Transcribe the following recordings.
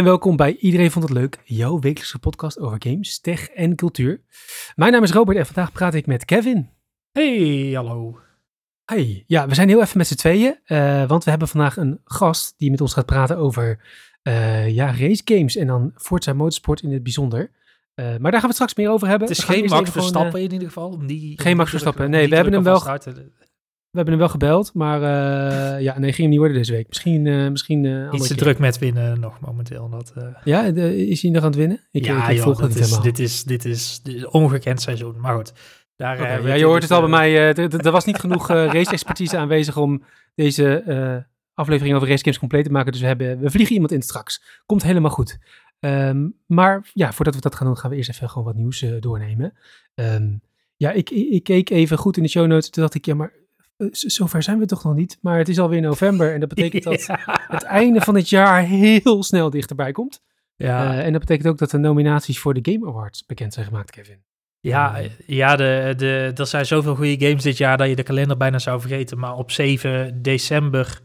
en welkom bij Iedereen Vond Het Leuk, jouw wekelijkse podcast over games, tech en cultuur. Mijn naam is Robert en vandaag praat ik met Kevin. Hey, hallo. Hey, ja, we zijn heel even met z'n tweeën, uh, want we hebben vandaag een gast die met ons gaat praten over uh, ja, race games en dan Forza Motorsport in het bijzonder. Uh, maar daar gaan we het straks meer over hebben. Het is geen Max Verstappen in ieder geval. Die, geen Max Verstappen, nee, we hebben hem wel... We hebben hem wel gebeld, maar uh, ja, nee, ging hem niet worden deze week. Misschien, uh, misschien uh, Iets te druk met winnen nog momenteel. Dat, ja, de, is hij nog aan het winnen? Ik, ja, ik, ik joh, dat is, dit, is, dit is een ongekend seizoen. Maar goed, daar, okay, ja, je hoort het al bij mij. er was niet genoeg race-expertise aanwezig om deze aflevering over race games compleet te maken. Dus we, hebben, we vliegen iemand in straks. Komt helemaal goed. Um, maar ja, voordat we dat gaan doen, gaan we eerst even gewoon wat nieuws doornemen. Um, ja, ik, ik, keek even goed in de show notes. Toen dacht ik, ja, maar eh, zover zijn we toch nog niet. Maar het is alweer november en dat betekent dat het einde van het jaar heel snel dichterbij komt. Ja. Uh, en dat betekent ook dat de nominaties voor de Game Awards bekend zijn gemaakt, Kevin. Ja, uh, ja de, de, er zijn zoveel goede games dit jaar dat je de kalender bijna zou vergeten. Maar op 7 december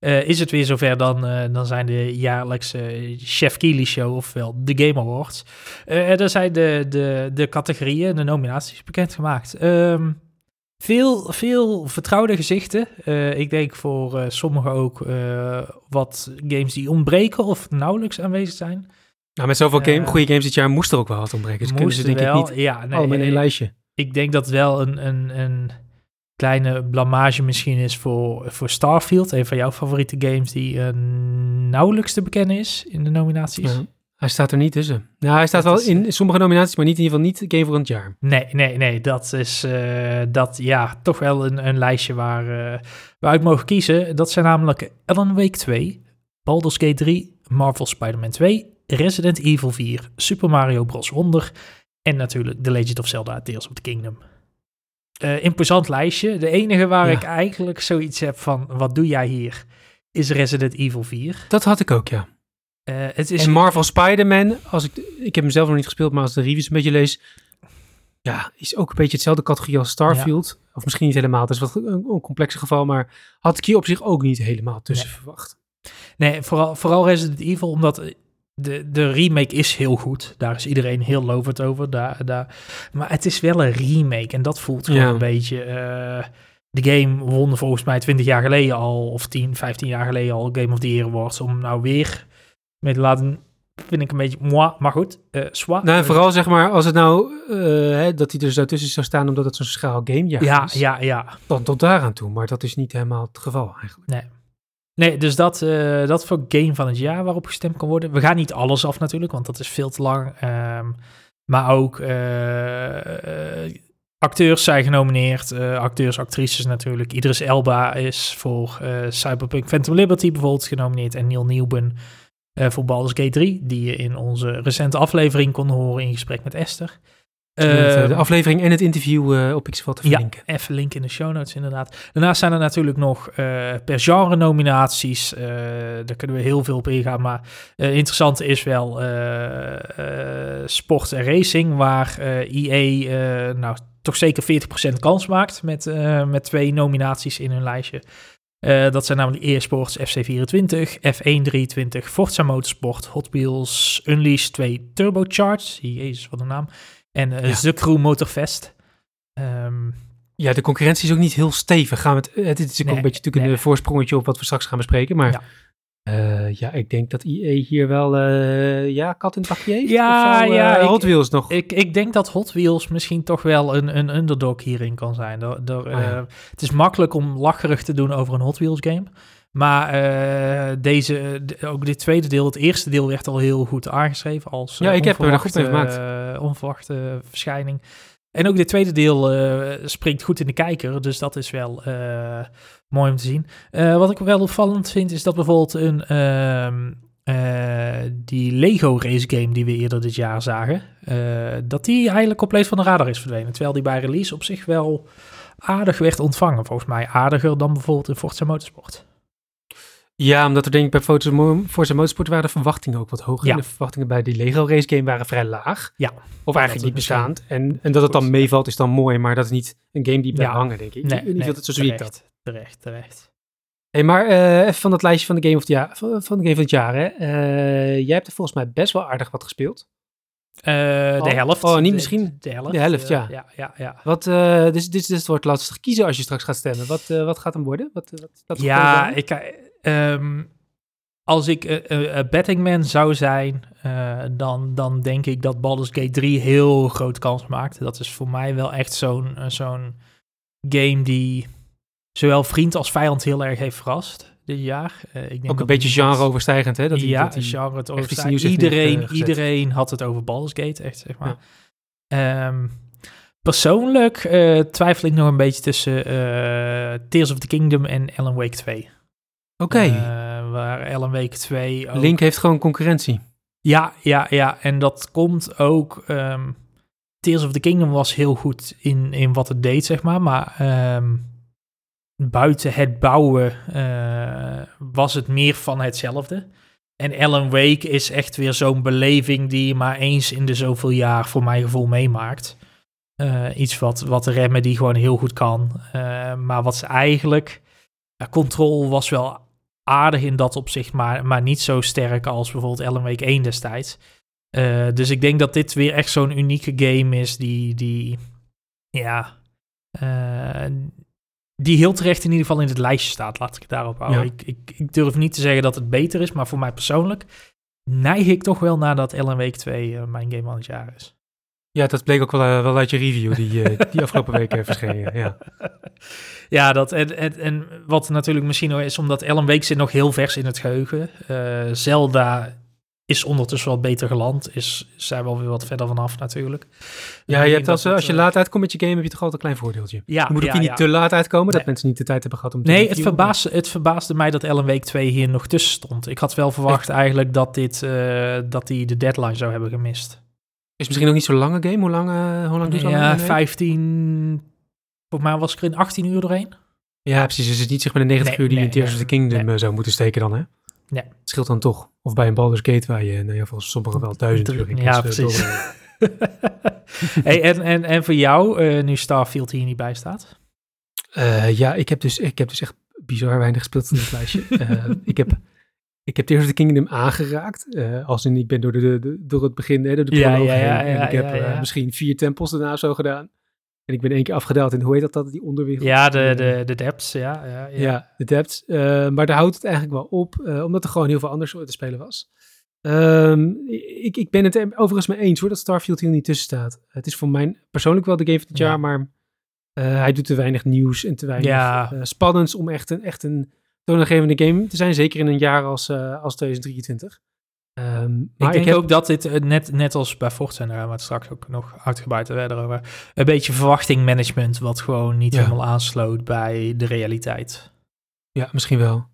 uh, is het weer zover. Dan, dan zijn de jaarlijkse Chef Keely Show, ofwel de Game Awards. en dan zijn de, de, de categorieën, de nominaties bekendgemaakt. Um, veel, veel vertrouwde gezichten. Uh, ik denk voor uh, sommigen ook uh, wat games die ontbreken of nauwelijks aanwezig zijn. Nou, met zoveel game, goede games dit jaar moest er ook wel wat ontbreken. Dus kunnen ze denk wel, ik niet ja, nee, allemaal in één lijstje. Ik denk dat wel een, een, een kleine blamage misschien is voor, voor Starfield. Een van jouw favoriete games die nauwelijks te bekennen is in de nominaties. Hij staat er niet tussen. Nou, hij staat wel in eh, sommige nominaties, maar niet in ieder geval niet Game voor het jaar. Nee, nee, nee. Dat is uh, dat, ja, toch wel een, een lijstje waar, uh, waaruit mogen kiezen. Dat zijn namelijk Alan Wake 2, Baldur's Gate 3, Marvel Spider-Man 2, Resident Evil 4, Super Mario Bros. Wonder en natuurlijk The Legend of Zelda Tales of the Kingdom. Uh, imposant lijstje. De enige waar ja. ik eigenlijk zoiets heb van, wat doe jij hier, is Resident Evil 4. Dat had ik ook, ja. Uh, het is en Marvel Spider-Man, als ik, ik heb hem zelf nog niet gespeeld, maar als de reviews een beetje lees, ja, is ook een beetje hetzelfde categorie als Starfield. Ja. Of misschien niet helemaal, het is wat een, een complexe geval, maar had ik hier op zich ook niet helemaal tussen nee. verwacht. Nee, vooral, vooral Resident Evil, omdat de, de remake is heel goed. Daar is iedereen heel lovend over. Daar, daar. Maar het is wel een remake en dat voelt gewoon ja. een beetje... Uh, de game won volgens mij 20 jaar geleden al, of 10, 15 jaar geleden al Game of the Year Awards. Om nou weer met laten vind ik een beetje moi, maar goed. Uh, soit. Nou, vooral zeg maar, als het nou, uh, hè, dat hij er zo tussen zou staan omdat het zo'n schaal game ja, is. Ja, ja, Dan tot daaraan toe, maar dat is niet helemaal het geval eigenlijk. Nee. Nee, dus dat, uh, dat voor game van het jaar waarop gestemd kan worden. We gaan niet alles af natuurlijk, want dat is veel te lang. Um, maar ook acteurs zijn genomineerd. acteurs, actrices natuurlijk. Idris Elba is voor Cyberpunk Phantom Liberty bijvoorbeeld genomineerd. En Neil Newben uh, voor Baldur's Gate 3, die je in onze recente aflevering kon horen in gesprek met Esther. Uh, de aflevering en het interview uh, op Xval te verlinken. Ja, even linken in de show notes inderdaad. Daarnaast zijn er natuurlijk nog uh, per genre nominaties. daar kunnen we heel veel op ingaan. Maar interessant is wel sport en racing, waar EA nou, toch zeker 40% kans maakt met, met twee nominaties in hun lijstje. Uh, dat zijn namelijk e-sports FC24, F123, Forza Motorsport, Hot Wheels, Unleashed 2 Turbocharged, jezus wat een naam, en uh, ja. The Crew Motorfest. Um, ja, de concurrentie is ook niet heel stevig. Gaan we het, het is natuurlijk nee, ook een beetje natuurlijk nee. een voorsprongetje op wat we straks gaan bespreken, maar... Ja. Uh, ja, ik denk dat IE hier wel uh, ja, kat in het bakje heeft. Ja, uh, ja. Hot Wheels nog. Ik, ik denk dat Hot Wheels misschien toch wel een, een underdog hierin kan zijn. Door, door, ja. Het is makkelijk om lacherig te doen over een Hot Wheels game. Maar deze, ook dit tweede deel, het eerste deel werd al heel goed aangeschreven als ja, ik heb er goed mee gemaakt. onverwachte verschijning. En ook dit tweede deel springt goed in de kijker, dus dat is wel mooi om te zien. Uh, wat ik wel opvallend vind, is dat bijvoorbeeld een, uh, uh, die Lego race game die we eerder dit jaar zagen, dat die eigenlijk compleet van de radar is verdwenen. Terwijl die bij release op zich wel aardig werd ontvangen. Volgens mij aardiger dan bijvoorbeeld in Forza Motorsport. Ja, omdat er denk ik bij Forza Motorsport waren de verwachtingen ook wat hoger. Ja. En de verwachtingen bij die Lego race game waren vrij laag. Ja. Of eigenlijk niet bestaand. En, en dat het dan meevalt is dan mooi, maar dat is niet een game die blijft ja. hangen, denk ik. Nee, niet nee, dat het zo zie ik dat. Terecht, terecht. Hey, maar eh, even van dat lijstje van de Game of, jaar, van, van de game van het jaar. Hè. Eh, jij hebt er volgens mij best wel aardig wat gespeeld. Eh, de Oh, helft. oh, niet De- misschien. De helft. De helft, ja. ja, ja, ja. Wat, dus, dus, dus het wordt lastig kiezen als je straks gaat stemmen. Wat, wat gaat hem worden? Wat, wat Ja, ik, eh, ehm, als ik een bettingman zou zijn, dan, dan denk ik dat Baldur's Gate 3 heel grote kans maakt. Dat is voor mij wel echt zo'n zo'n game die zowel vriend als vijand heel erg heeft verrast dit jaar. Eh, ik denk Ook een beetje genre-overstijgend, hè? Dat die- ja, dat die- genre het heeft Iedereen, iedereen had het over Baldur's Gate, echt zeg maar. Ehm, persoonlijk eh, twijfel ik nog een beetje tussen eh, Tears of the Kingdom en Alan Wake 2. Oké, Eh, waar Alan Wake 2 ook... Link heeft gewoon concurrentie. Ja, ja, ja. En dat komt ook... ehm, Tears of the Kingdom was heel goed in, in wat het deed, zeg maar. Maar ehm, buiten het bouwen eh, was het meer van hetzelfde. En Alan Wake is echt weer zo'n beleving die je maar eens in de zoveel jaar voor mijn gevoel meemaakt. Eh, iets wat, wat Remedy gewoon heel goed kan. Eh, maar wat ze eigenlijk... Control was wel aardig in dat opzicht, maar, maar niet zo sterk als bijvoorbeeld Alan Wake 1 destijds. Dus ik denk dat dit weer echt zo'n unieke game is die, die ja, die heel terecht in ieder geval in het lijstje staat. Laat ik het daarop houden. Ja. Ik, ik, ik durf niet te zeggen dat het beter is, maar voor mij persoonlijk neig ik toch wel naar dat Alan Wake 2 eh, mijn game van het jaar is. Ja, dat bleek ook wel, eh, wel uit je review die, eh, die afgelopen week heeft verschenen. Ja. ja, dat, en, en, en wat natuurlijk misschien is, omdat Alan Wake zit nog heel vers in het geheugen. Eh, Zelda is ondertussen wel beter geland, is, zijn wel weer wat verder vanaf natuurlijk. Ja, je hebt als, als je eh, laat uitkomt met je game, heb je toch altijd een klein voordeeltje. Ja, je moet ook ja, hier niet ja. te laat uitkomen, dat Nee. mensen niet de tijd hebben gehad om te Nee, het, verbaasde, het verbaasde mij dat Alan Wake 2 hier nog tussen stond. Ik had wel verwacht eigenlijk dat dit, eh, dat die de deadline zou hebben gemist. Is misschien nog niet zo'n lange game. Hoe lang, eh, hoe lang zo'n Ja, game? 15... Volgens mij was ik er in 18 uur doorheen. Ja, precies. Dus het is niet zeg maar de 90 Nee, uur die nee, in Tears of the Kingdom nee. zou moeten steken dan, hè? Nee. Het scheelt dan toch. Of bij een Baldur's Gate waar je, nou ja, volgens sommigen wel duizend uur in Ja, precies. hey, en, en, en voor jou, eh, nu Starfield hier niet bij staat? Eh, ja, ik heb, dus, ik heb dus echt bizar weinig gespeeld in dit lijstje. Eh, ik heb... Ik heb Tears of the Kingdom aangeraakt. als in, ik ben door, de, de, de- door het begin, hè, door de Ja, proloog ja, ja, heen. En ja, ik heb ja, ja. misschien vier tempels daarna zo gedaan. En ik ben één keer afgedaald in, hoe heet dat, dat die onderwereld? Ja, de, Eh, de, de depths, ja. Ja, ja. Ja, de depths. Eh, maar daar houdt het eigenlijk wel op, eh, omdat er gewoon heel veel anders te spelen was. Ehm, ik, ik ben het er overigens mee eens hoor, dat Starfield hier niet tussen staat. Het is voor mij persoonlijk wel de game van het Ja. jaar, maar hij doet te weinig nieuws en te weinig Ja. spannends om echt een, echt een toonaangevende game te zijn. Zeker in een jaar als, als 2023. Ehm, maar ik denk heb, ook dat dit, eh, net, net als bij Fortune, daar gaan we het straks ook nog uitgebreid verder over, een beetje verwachtingmanagement wat gewoon niet Ja. helemaal aansloot bij de realiteit. Ja, misschien wel.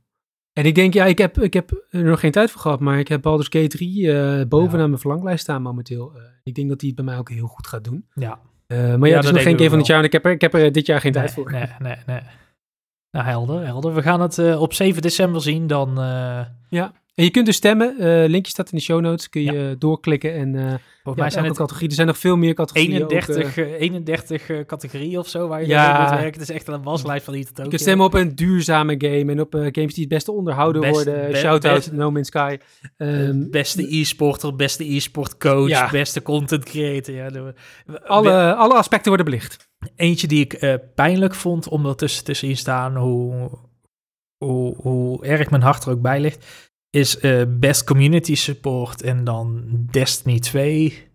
En ik denk, ja, ik heb, ik heb er nog geen tijd voor gehad, maar ik heb Baldur's Gate 3 eh, bovenaan Ja. mijn verlanglijst staan momenteel. Eh, ik denk dat hij het bij mij ook heel goed gaat doen. Ja. Maar ja, Ja, het is dat nog geen game van het jaar en ik heb er, ik heb er dit jaar geen nee, tijd voor. Nee, nee, nee. Nou, helder, helder. We gaan het op 7 december zien, dan... eh, En je kunt dus stemmen. eh linkje staat in de show notes. Kun je doorklikken. En eh volgens ja, mij zijn elke het categorie. Er zijn nog veel meer categorieën. ook, eh. 31, eh, 31 eh, categorieën of zo waar je Ja. moet werken. Het is echt een waslijst van iets je kunt stemmen op een duurzame game. En op eh, games die het beste onderhouden Best- worden. be- Shout-out No Man's Sky. Ehm, beste e-sporter, beste e-sport coach, Ja. beste content creator. Ja, de- alle, alle aspecten worden belicht. Eentje die ik eh, pijnlijk vond om er tussen, tussenin staan, hoe, hoe, hoe erg mijn hart er ook bij ligt, is eh, Best Community Support en dan Destiny 2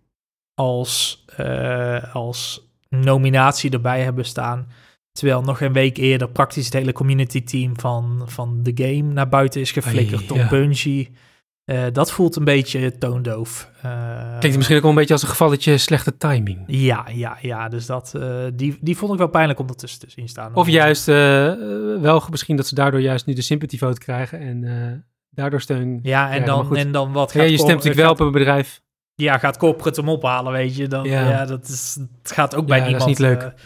als, eh, als nominatie erbij hebben staan. Terwijl nog een week eerder praktisch het hele community team van, van de game naar buiten is geflikkerd door ja. Bungie. Eh, dat voelt een beetje toondoof. Klinkt misschien ook wel een beetje als een gevalletje slechte timing. ja, ja, ja. Dus dat, die, die vond ik wel pijnlijk om ertussen te zien staan. Of juist wel misschien dat ze daardoor juist nu de sympathy vote krijgen. En daardoor steun. Ja, en, Ja, dan, en dan wat Ja, gaat je cor- stemt natuurlijk wel op een bedrijf. Ja, gaat corporate hem ophalen, weet je. Dan, Ja. ja. dat is, het gaat ook bij Ja, dat is niemand. niet leuk. eh,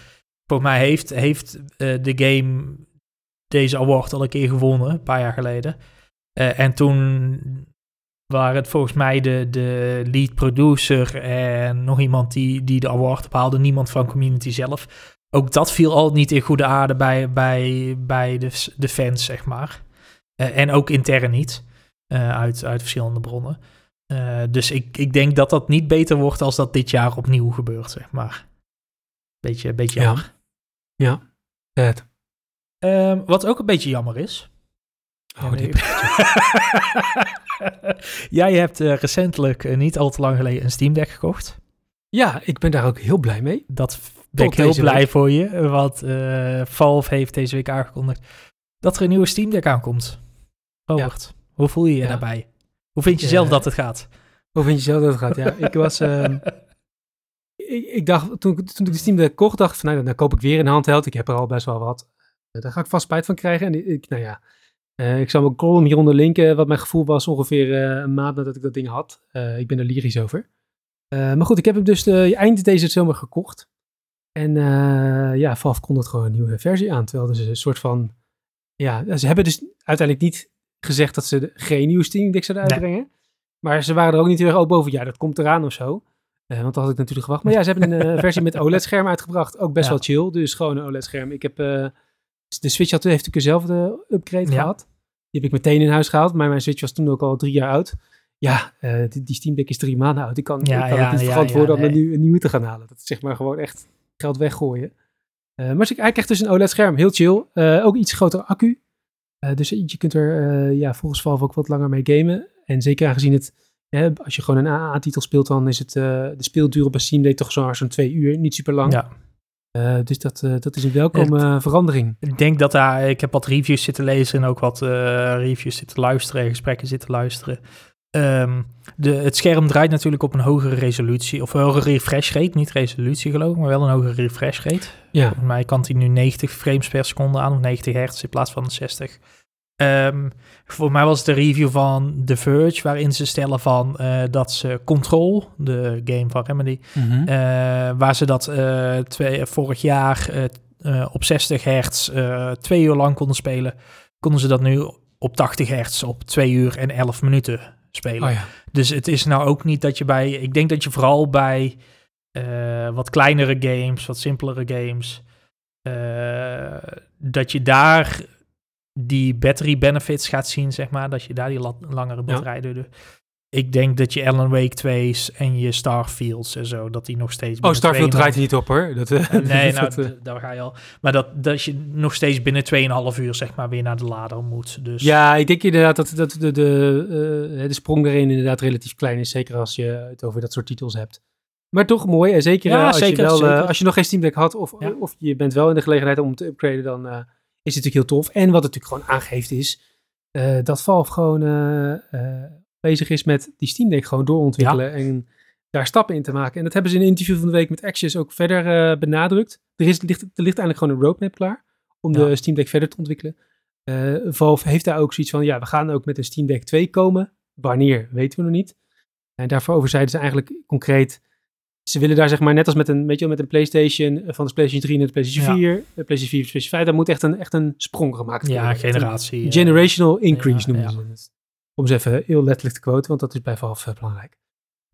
voor mij heeft, heeft eh, de game deze award al een keer gewonnen, een paar jaar geleden. Eh, en toen waren het volgens mij de, de lead producer en nog iemand die, die de award ophaalde. Niemand van community zelf. ook dat viel al niet in goede aarde bij, bij, bij de, de fans, zeg maar. Eh, en ook intern niet, uh, uit, uit verschillende bronnen. Uh, dus ik, ik denk dat dat niet beter wordt als dat dit jaar opnieuw gebeurt, zeg maar. Beetje, beetje jammer. Ja, ja. Um, wat ook een beetje jammer is. Oh, nee. Jij hebt recentelijk, niet al te lang geleden, een Steam Deck gekocht. Ja, ik ben daar ook heel blij mee. Dat ben ik heel blij voor je. Want uh, Valve heeft deze week aangekondigd dat er een nieuwe Steam Deck aankomt. Robert, hoe voel je je daarbij? Hoe vind je zelf dat het gaat? Hoe vind je zelf dat het gaat? Ja, ik was... Uh, ik, ik, dacht, toen, toen ik de Steam Deck kocht, dacht ik van, nou, dan koop ik weer een handheld. Ik heb er al best wel wat. Daar ga ik vast spijt van krijgen. En ik, nou ja, uh, ik zal mijn column hieronder linken, wat mijn gevoel was ongeveer een maand nadat ik dat ding had. ik ben er lyrisch over. maar goed, ik heb hem dus de, eind deze zomer gekocht. En ja, Valve kondigt gewoon een nieuwe versie aan. Terwijl ze een soort van. Ja, ze hebben dus uiteindelijk niet gezegd dat ze geen nieuwe Steam Deck zouden uitbrengen. Maar ze waren er ook niet heel erg open over. Ja, dat komt eraan of zo. Uh, want dat had ik natuurlijk gewacht. Maar ja, ze hebben een uh, versie met OLED-scherm uitgebracht. Ook best wel chill. Dus gewoon een OLED-scherm. Ik heb. de Switch had, heeft natuurlijk dezelfde upgrade gehad. Die heb ik meteen in huis gehaald. Maar mijn Switch was toen ook al drie jaar oud. Ja, die, die, Steam Deck is drie maanden oud. Ik kan, ja, ik kan het niet verantwoorden om er nu een nieuwe te gaan halen. Dat is zeg maar gewoon echt geld weggooien. Uh, maar hij krijgt dus een OLED-scherm, heel chill. Uh, ook iets grotere accu. Uh, dus je kunt er ja, volgens Valve ook wat langer mee gamen. En zeker aangezien het, als je gewoon een AA-titel speelt, dan is het de speelduur op een Steam Deck toch zo'n twee uur, niet super lang. Ja. dus dat, dat is een welkome verandering. Ik denk dat daar, ik heb wat reviews zitten lezen en ook wat reviews zitten luisteren, gesprekken zitten luisteren. Um, de, het scherm draait natuurlijk op een hogere resolutie, of een hogere refresh rate, niet resolutie geloof ik, maar wel een hogere refresh rate. Ja. Volgens mij kan hij nu 90 frames per seconde aan, of 90 hertz in plaats van 60. Um, voor mij was het de review van The Verge, waarin ze stellen van uh, dat ze Control, de game van Remedy, mm -hmm. uh, waar ze dat uh, twee, vorig jaar op 60 hertz twee uur lang konden spelen, konden ze dat nu op 80 hertz op 2 uur en 11 minuten spelen. Oh ja. Dus het is nou ook niet dat je bij. Ik denk dat je vooral bij uh, wat kleinere games, wat simpelere games. Uh, dat je daar die battery benefits gaat zien, zeg maar. Dat je daar die langere batterij ja. Ik denk dat je Alan Wake 2's en je Starfields en zo, dat die nog steeds... Oh, Starfield draait niet op hoor. Dat, uh, nee, nou, dat, daar ga je al. Maar dat, dat je nog steeds binnen 2,5 uur zeg maar weer naar de lader moet. Dus. Ja, ik denk inderdaad dat, dat de, de, uh, de sprong erin inderdaad relatief klein is. Zeker als je het over dat soort titels hebt. Maar toch mooi. En zeker, ja, als, zeker, je wel, zeker. als je nog geen Steam Deck had of, ja. of je bent wel in de gelegenheid om te upgraden, dan is het natuurlijk heel tof. En wat het natuurlijk gewoon aangeeft is dat Valve gewoon bezig is met die Steam Deck gewoon doorontwikkelen en daar stappen in te maken. En dat hebben ze in een interview van de week met Axios ook verder uh, benadrukt. Er, is, ligt, er ligt eigenlijk gewoon een roadmap klaar om ja. de Steam Deck verder te ontwikkelen. Uh, Valve heeft daar ook zoiets van, ja, we gaan ook met een Steam Deck 2 komen. Wanneer, weten we nog niet. En daarvoor zeiden ze eigenlijk concreet, ze willen daar zeg maar net als met een, weet je, met een PlayStation, eh, van de PlayStation 3 naar de PlayStation 4, ja. de PlayStation 4, PlayStation 5, daar moet echt een, echt een sprong gemaakt worden. Ja, generatie. generational increase noemen ze het. Om ze even heel letterlijk te quoten, want dat is bij Valve belangrijk.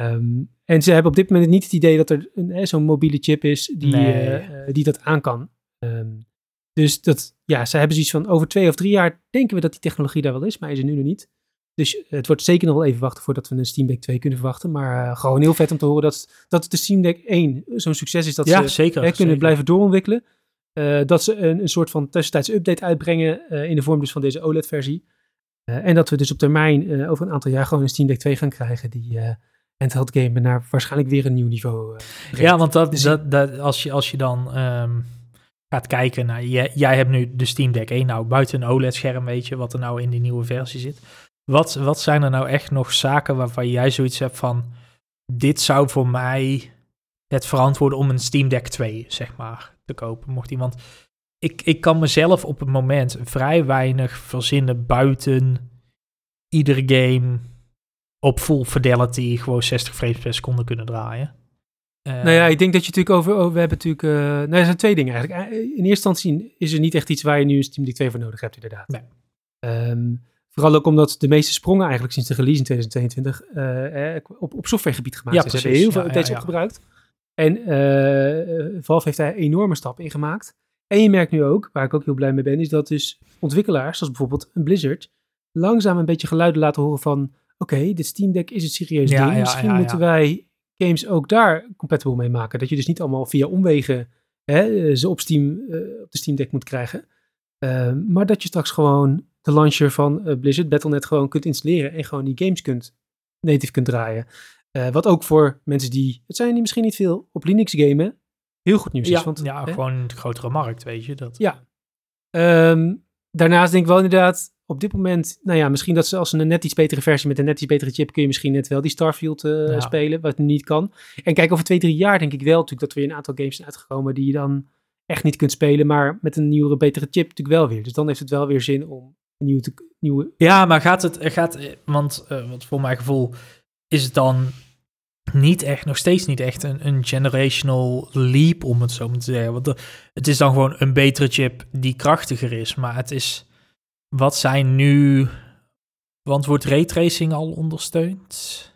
Um, en ze hebben op dit moment niet het idee dat er zo'n mobiele chip is die, nee. uh, die dat aan kan. Um, dus dat, ja, ze hebben zoiets van over twee of drie jaar denken we dat die technologie daar wel is, maar is er nu nog niet. Dus het wordt zeker nog wel even wachten voordat we een Steam Deck 2 kunnen verwachten. Maar uh, gewoon heel vet om te horen dat, dat de Steam Deck 1 zo'n succes is. Dat ja, ze zeker, kunnen zeker. blijven doorontwikkelen. Uh, dat ze een, een soort van tussentijds update uitbrengen in de vorm dus van deze OLED-versie. Uh, en dat we dus op termijn uh, over een aantal jaar gewoon een Steam Deck 2 gaan krijgen die uh, handheld gamen naar waarschijnlijk weer een nieuw niveau. ja, want dat, dus dat, dat, als, je, als je dan um, gaat kijken naar, jij, jij hebt nu de Steam Deck 1, nou buiten een OLED-scherm weet je wat er nou in die nieuwe versie zit. Wat, wat zijn er nou echt nog zaken waarvan jij zoiets hebt van, dit zou voor mij het verantwoorden om een Steam Deck 2, zeg maar, te kopen, mocht iemand ik, ik kan mezelf op het moment vrij weinig verzinnen buiten iedere game op full fidelity gewoon 60 frames per seconde kunnen draaien. Uh, nou ja, ik denk dat je natuurlijk over, over we hebben natuurlijk, uh, nou er zijn twee dingen eigenlijk. In eerste instantie is er niet echt iets waar je nu een Steam Deck 2 voor nodig hebt inderdaad. Nee. Um, vooral ook omdat de meeste sprongen eigenlijk sinds de release in 2022 uh, op, op softwaregebied gemaakt ja, zijn. Ze hebben heel veel updates ja, ja. opgebruikt. En Valve heeft daar enorme stappen in gemaakt. En je merkt nu ook, waar ik ook heel blij mee ben, is dat dus ontwikkelaars, zoals bijvoorbeeld een Blizzard, langzaam een beetje geluiden laten horen van, oké, dit Steam Deck is het serieus ja, ding. Misschien moeten wij games ook daar compatible mee maken. Dat je dus niet allemaal via omwegen hè, ze op, Steam, uh, op de Steam Deck moet krijgen. Uh, maar dat je straks gewoon de launcher van uh, Blizzard, Battle.net, gewoon kunt installeren en gewoon die games kunt, native kunt draaien. Uh, wat ook voor mensen die, het zijn die misschien niet veel, op Linux gamen, heel goed nieuws ja, is. Want, ja, hè? gewoon een grotere markt, weet je. Dat. Ja. Um, daarnaast denk ik wel inderdaad, op dit moment, nou ja, misschien dat ze als een net iets betere versie met een net iets betere chip, kun je misschien net wel die Starfield uh, ja. spelen, wat niet kan. En kijk, over twee, drie jaar denk ik wel natuurlijk dat er weer een aantal games zijn uitgekomen die je dan echt niet kunt spelen, maar met een nieuwere, betere chip natuurlijk wel weer. Dus dan heeft het wel weer zin om een nieuwe... Te, nieuwe... Ja, maar gaat het, gaat, want uh, wat voor mijn gevoel is het dan niet echt, nog steeds niet echt een, een generational leap, om het zo maar te zeggen. Want de, het is dan gewoon een betere chip die krachtiger is. Maar het is, wat zijn nu, want wordt raytracing al ondersteund?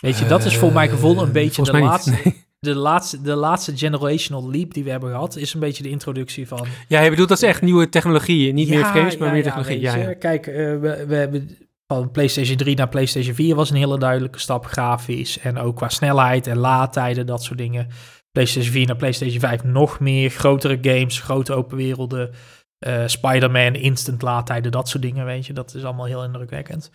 Weet je, dat is voor mijn gevoel een beetje de laatste, de, laatste, de laatste generational leap die we hebben gehad, is een beetje de introductie van... Ja, je bedoelt dat is echt nieuwe technologieën, niet ja, meer frames, maar ja, meer technologie. Ja, ja, Kijk, uh, we, we hebben van PlayStation 3 naar PlayStation 4 was een hele duidelijke stap grafisch. En ook qua snelheid en laadtijden, dat soort dingen. PlayStation 4 naar PlayStation 5 nog meer. Grotere games, grote open werelden. Uh, Spider-Man, instant laadtijden, dat soort dingen, weet je. Dat is allemaal heel indrukwekkend.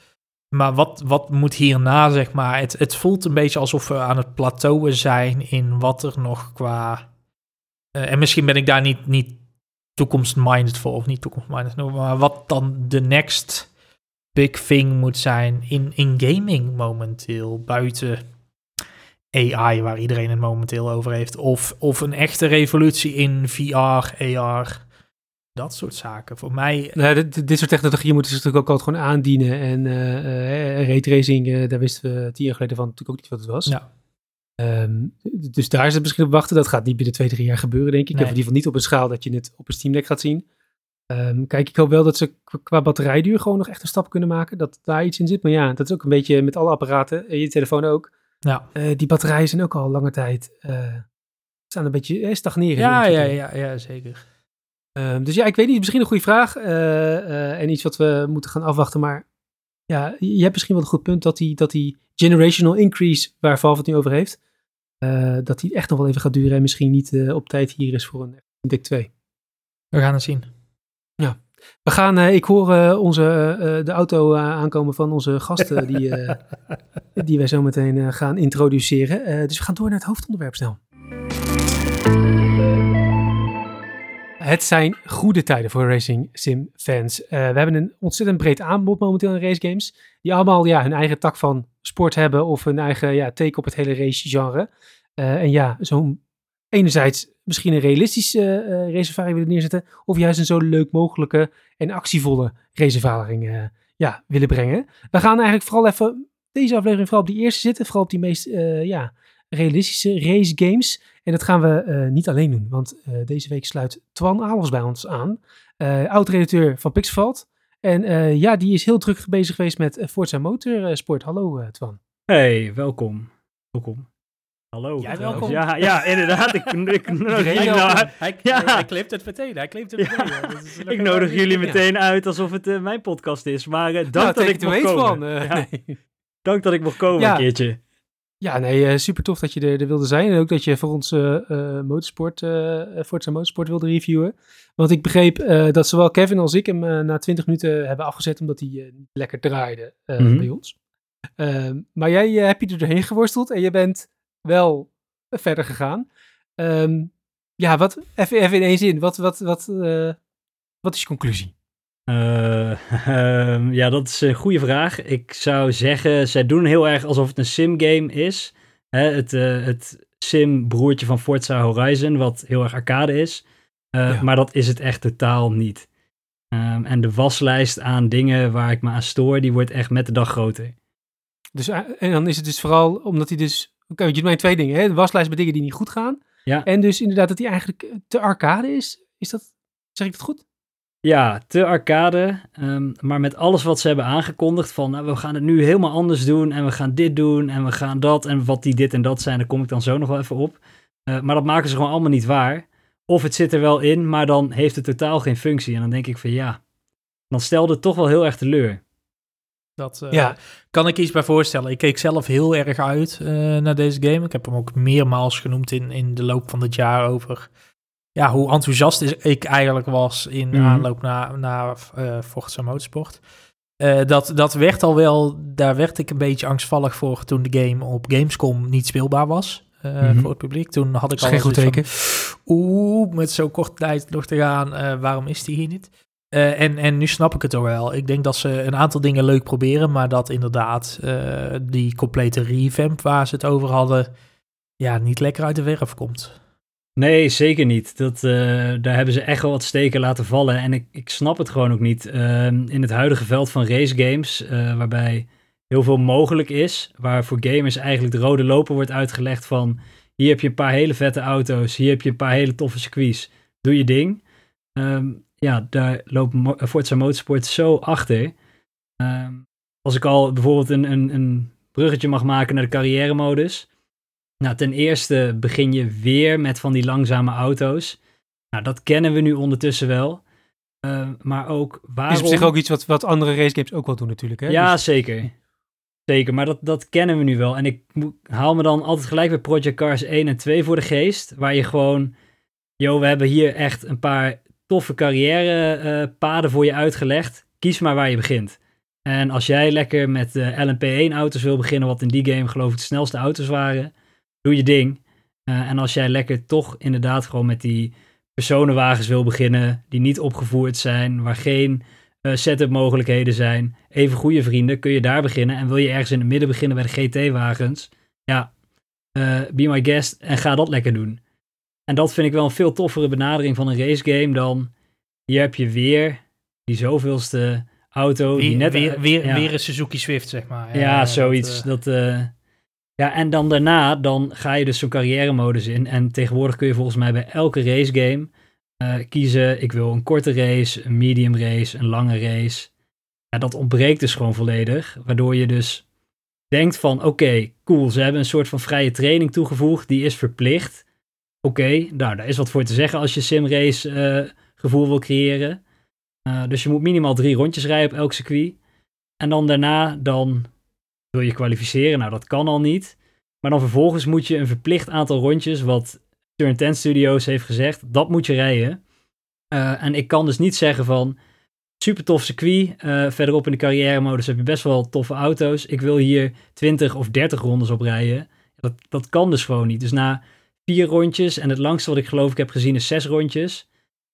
Maar wat, wat moet hierna, zeg maar... Het, het voelt een beetje alsof we aan het plateauen zijn in wat er nog qua... Uh, en misschien ben ik daar niet, niet toekomstminded voor, of niet toekomstminded, maar wat dan de next big thing moet zijn in, in gaming momenteel, buiten AI, waar iedereen het momenteel over heeft, of, of een echte revolutie in VR, AR, dat soort zaken. Voor mij... Nou, dit, dit soort technologieën moeten ze natuurlijk ook altijd gewoon aandienen. En uh, uh, raytracing, uh, daar wisten we tien jaar geleden van natuurlijk ook niet wat het was. Ja. Um, dus daar is het misschien op wachten. Dat gaat niet binnen twee, drie jaar gebeuren, denk ik. Nee. In ieder geval niet op een schaal dat je het op een Steam Deck gaat zien. Um, kijk, ik hoop wel dat ze qua batterijduur gewoon nog echt een stap kunnen maken. Dat daar iets in zit. Maar ja, dat is ook een beetje met alle apparaten. Je telefoon ook. Ja. Uh, die batterijen zijn ook al lange tijd. Uh, staan een beetje eh, stagneren. Ja, ja, ja, ja, zeker. Um, dus ja, ik weet niet. Misschien een goede vraag. Uh, en iets wat we moeten gaan afwachten. Maar ja, je hebt misschien wel een goed punt dat die, dat die generational increase waar Valve het nu over heeft. dat die echt nog wel even gaat duren. En misschien niet op tijd hier is voor een Deck 2. We gaan het zien. Ja, we gaan, uh, ik hoor uh, onze, uh, de auto aankomen van onze gasten die, die wij zo meteen gaan introduceren. dus we gaan door naar het hoofdonderwerp snel. Het zijn goede tijden voor racing sim fans. we hebben een ontzettend breed aanbod momenteel in race games. Die allemaal ja, hun eigen tak van sport hebben of hun eigen ja, take op het hele race genre. en ja, zo'n enerzijds misschien een realistische uh, raceervaring willen neerzetten, of juist een zo leuk mogelijke en actievolle raceervaring uh, ja, willen brengen. We gaan eigenlijk vooral even deze aflevering vooral op die eerste zitten, vooral op die meest uh, ja, realistische race games. En dat gaan we niet alleen doen, want deze week sluit Twan Alers bij ons aan, oud-redacteur van Pixelvalt. En ja, die is heel druk bezig geweest met Forza Motorsport. Hallo Twan. Hey, welkom. Welkom. Hallo. Jij welkom. Ja, ja inderdaad. Ik, ik nodig jullie nou, hij, ja. hij, kleept het meteen. Hij kleept het meteen. Ja. ik nodig jullie meteen uit alsof het uh, mijn podcast is. Maar uh, dank nou, dat ik mocht komen. Van, uh, ja. nee. Dank dat ik mocht komen een keertje. Ja, nee, super tof dat je er, er, wilde zijn. En ook dat je voor ons motorsport, Forza Motorsport wilde reviewen. Want ik begreep dat zowel Kevin als ik hem na 20 minuten hebben afgezet omdat hij niet lekker draaide mm -hmm. bij ons. Ehm, maar jij hebt je er doorheen geworsteld en je bent wel verder gegaan. Um, ja, wat, even, even in één zin, wat, wat, wat, uh, wat is je conclusie? Uh, uh, ja, dat is een goede vraag. Ik zou zeggen, zij doen heel erg alsof het een sim-game is. Hè, het, het sim-broertje van Forza Horizon, wat heel erg arcade is. Ja. Maar dat is het echt totaal niet. Um, en de waslijst aan dingen waar ik me aan stoor, die wordt echt met de dag groter. Dus, en dan is het dus vooral omdat hij dus Oké, je doet mij twee dingen. Hè? De waslijst met dingen die niet goed gaan. Ja. En dus inderdaad dat die eigenlijk te arcade is. Is dat, zeg ik dat goed? Ja, te arcade. Um, maar met alles wat ze hebben aangekondigd van nou, we gaan het nu helemaal anders doen en we gaan dit doen en we gaan dat en wat die dit en dat zijn, daar kom ik dan zo nog wel even op. Uh, maar dat maken ze gewoon allemaal niet waar. Of het zit er wel in, maar dan heeft het totaal geen functie. En dan denk ik van ja, dan stelde het toch wel heel erg teleur. Dat uh, ja. kan ik iets bij voorstellen. Ik keek zelf heel erg uit uh, naar deze game. Ik heb hem ook meermaals genoemd in, in de loop van het jaar over ja, hoe enthousiast ik eigenlijk was in mm aanloop naar, naar uh, Forza Motorsport. dat, dat werd al wel, daar werd ik een beetje angstvallig voor toen de game op Gamescom niet speelbaar was. Mm -hmm. voor het publiek. Toen had ik al geen goed teken. Oeh, met zo'n korte tijd nog te gaan, waarom is die hier niet? Uh, en, en nu snap ik het ook wel. Ik denk dat ze een aantal dingen leuk proberen, maar dat inderdaad die complete revamp waar ze het over hadden, ja, niet lekker uit de werf komt. Nee, zeker niet. Dat, daar hebben ze echt wel wat steken laten vallen. En ik, ik snap het gewoon ook niet. Ehm, in het huidige veld van race games, waarbij heel veel mogelijk is. Waar voor gamers eigenlijk de rode loper wordt uitgelegd van... Hier heb je een paar hele vette auto's. Hier heb je een paar hele toffe circuits. Doe je ding. Ehm, ja, daar loopt Forza Motorsport zo achter. Ehm, als ik al bijvoorbeeld een, een, een bruggetje mag maken naar de carrière modus. Nou, ten eerste begin je weer met van die langzame auto's. Nou, dat kennen we nu ondertussen wel. Uh, maar ook waarom... Is op zich ook iets wat, wat andere racegames ook wel doen natuurlijk, hè? Ja, dus... zeker. Zeker, maar dat, dat kennen we nu wel. En ik haal me dan altijd gelijk weer Project Cars 1 en 2 voor de geest. Waar je gewoon, joh, we hebben hier echt een paar toffe carrièrepaden uh, voor je uitgelegd. Kies maar waar je begint. En als jij lekker met uh, LMP1 auto's wil beginnen, wat in die game geloof ik de snelste auto's waren, doe je ding. Uh, en als jij lekker toch inderdaad gewoon met die personenwagens wil beginnen, die niet opgevoerd zijn, waar geen uh, setup mogelijkheden zijn. Even goede vrienden, kun je daar beginnen. En wil je ergens in het midden beginnen bij de GT-wagens? Ja, be my guest en ga dat lekker doen. En dat vind ik wel een veel toffere benadering van een racegame dan... Hier heb je weer die zoveelste auto. Weer, die net, weer, weer, ja. weer een Suzuki Swift, zeg maar. Ja, ja zoiets. Dat, uh... dat ja, en dan daarna, dan ga je dus zo'n carrière modus in. En tegenwoordig kun je volgens mij bij elke racegame uh, kiezen. Ik wil een korte race, een medium race, een lange race. Ja, dat ontbreekt dus gewoon volledig. Waardoor je dus denkt van oké, okay, cool, ze hebben een soort van vrije training toegevoegd. Die is verplicht. Oké, nou, daar is wat voor te zeggen als je simrace uh, gevoel wil creëren. Uh, dus je moet minimaal drie rondjes rijden op elk circuit. En dan daarna dan wil je kwalificeren. Nou, dat kan al niet. Maar dan vervolgens moet je een verplicht aantal rondjes, wat Turn 10 Studios heeft gezegd, dat moet je rijden. Uh, en ik kan dus niet zeggen van, super tof circuit, verderop in de carrière modus heb je best wel toffe auto's. Ik wil hier 20 of 30 rondes op rijden. Dat, dat kan dus gewoon niet. Dus na vier rondjes, en het langste wat ik geloof ik heb gezien is zes rondjes,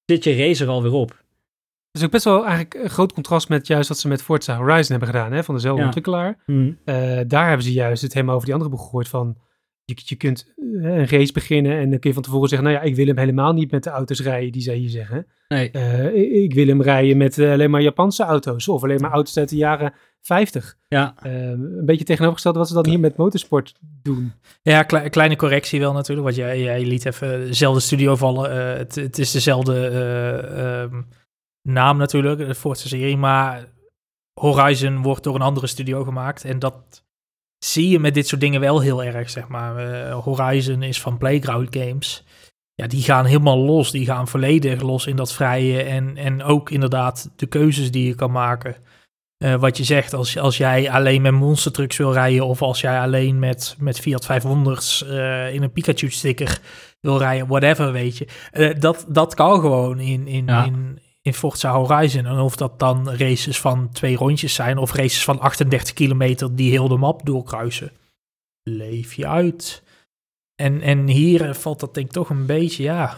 zit je racer alweer op. Dat is ook best wel eigenlijk een groot contrast met juist wat ze met Forza Horizon hebben gedaan, hè, van dezelfde ja. ontwikkelaar. Mm. Uh, daar hebben ze juist het helemaal over die andere boek gehoord van je, je kunt eh, een race beginnen en dan kun je van tevoren zeggen, nou ja, ik wil hem helemaal niet met de auto's rijden die zij hier zeggen. Nee. Uh, ik wil hem rijden met alleen maar Japanse auto's of alleen maar auto's uit de jaren 50. Ja. een beetje tegenovergesteld wat ze dan hier met motorsport doen. Ja, kle kleine correctie wel natuurlijk, want jij, jij liet even dezelfde studio vallen. Het, het, is dezelfde um, naam natuurlijk, de Forza serie, maar Horizon wordt door een andere studio gemaakt en dat zie je met dit soort dingen wel heel erg, zeg maar. Uh, Horizon is van Playground Games. Ja, die gaan helemaal los. Die gaan volledig los in dat vrije. En, en ook inderdaad de keuzes die je kan maken. Uh, wat je zegt, als, als jij alleen met monster trucks wil rijden... of als jij alleen met, met Fiat 500's uh, in een Pikachu-sticker wil rijden... whatever, weet je. Uh, dat, dat kan gewoon in, in, ja. in, in Forza Horizon. En of dat dan races van twee rondjes zijn of races van 38 kilometer die heel de map doorkruisen. Leef je uit. En, en hier valt dat denk ik toch een beetje, ja,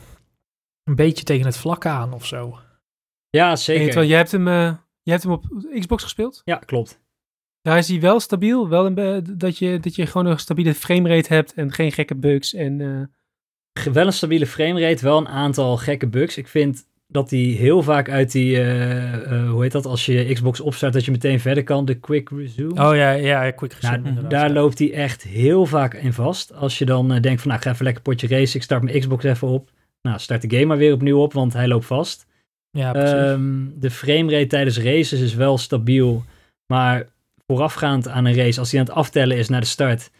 een beetje tegen het vlak aan of zo. Ja, zeker. Hey, jij, hebt hem, jij hebt hem op Xbox gespeeld? Ja, klopt. Daar is hij wel stabiel, wel een dat, je, dat je gewoon een stabiele framerate hebt en geen gekke bugs en... Uh... Wel een stabiele framerate, wel een aantal gekke bugs. Ik vind dat die heel vaak uit die, uh, uh, hoe heet dat, als je Xbox opstart, dat je meteen verder kan, de quick resume. Oh ja, ja, quick resume. Nou, daar loopt hij echt heel vaak in vast. Als je dan uh, denkt van, nou, ik ga even lekker potje race, ik start mijn Xbox even op. Nou, start de game maar weer opnieuw op, want hij loopt vast. Ja, precies. Um, de framerate tijdens races is wel stabiel, maar voorafgaand aan een race, als hij aan het aftellen is naar de start,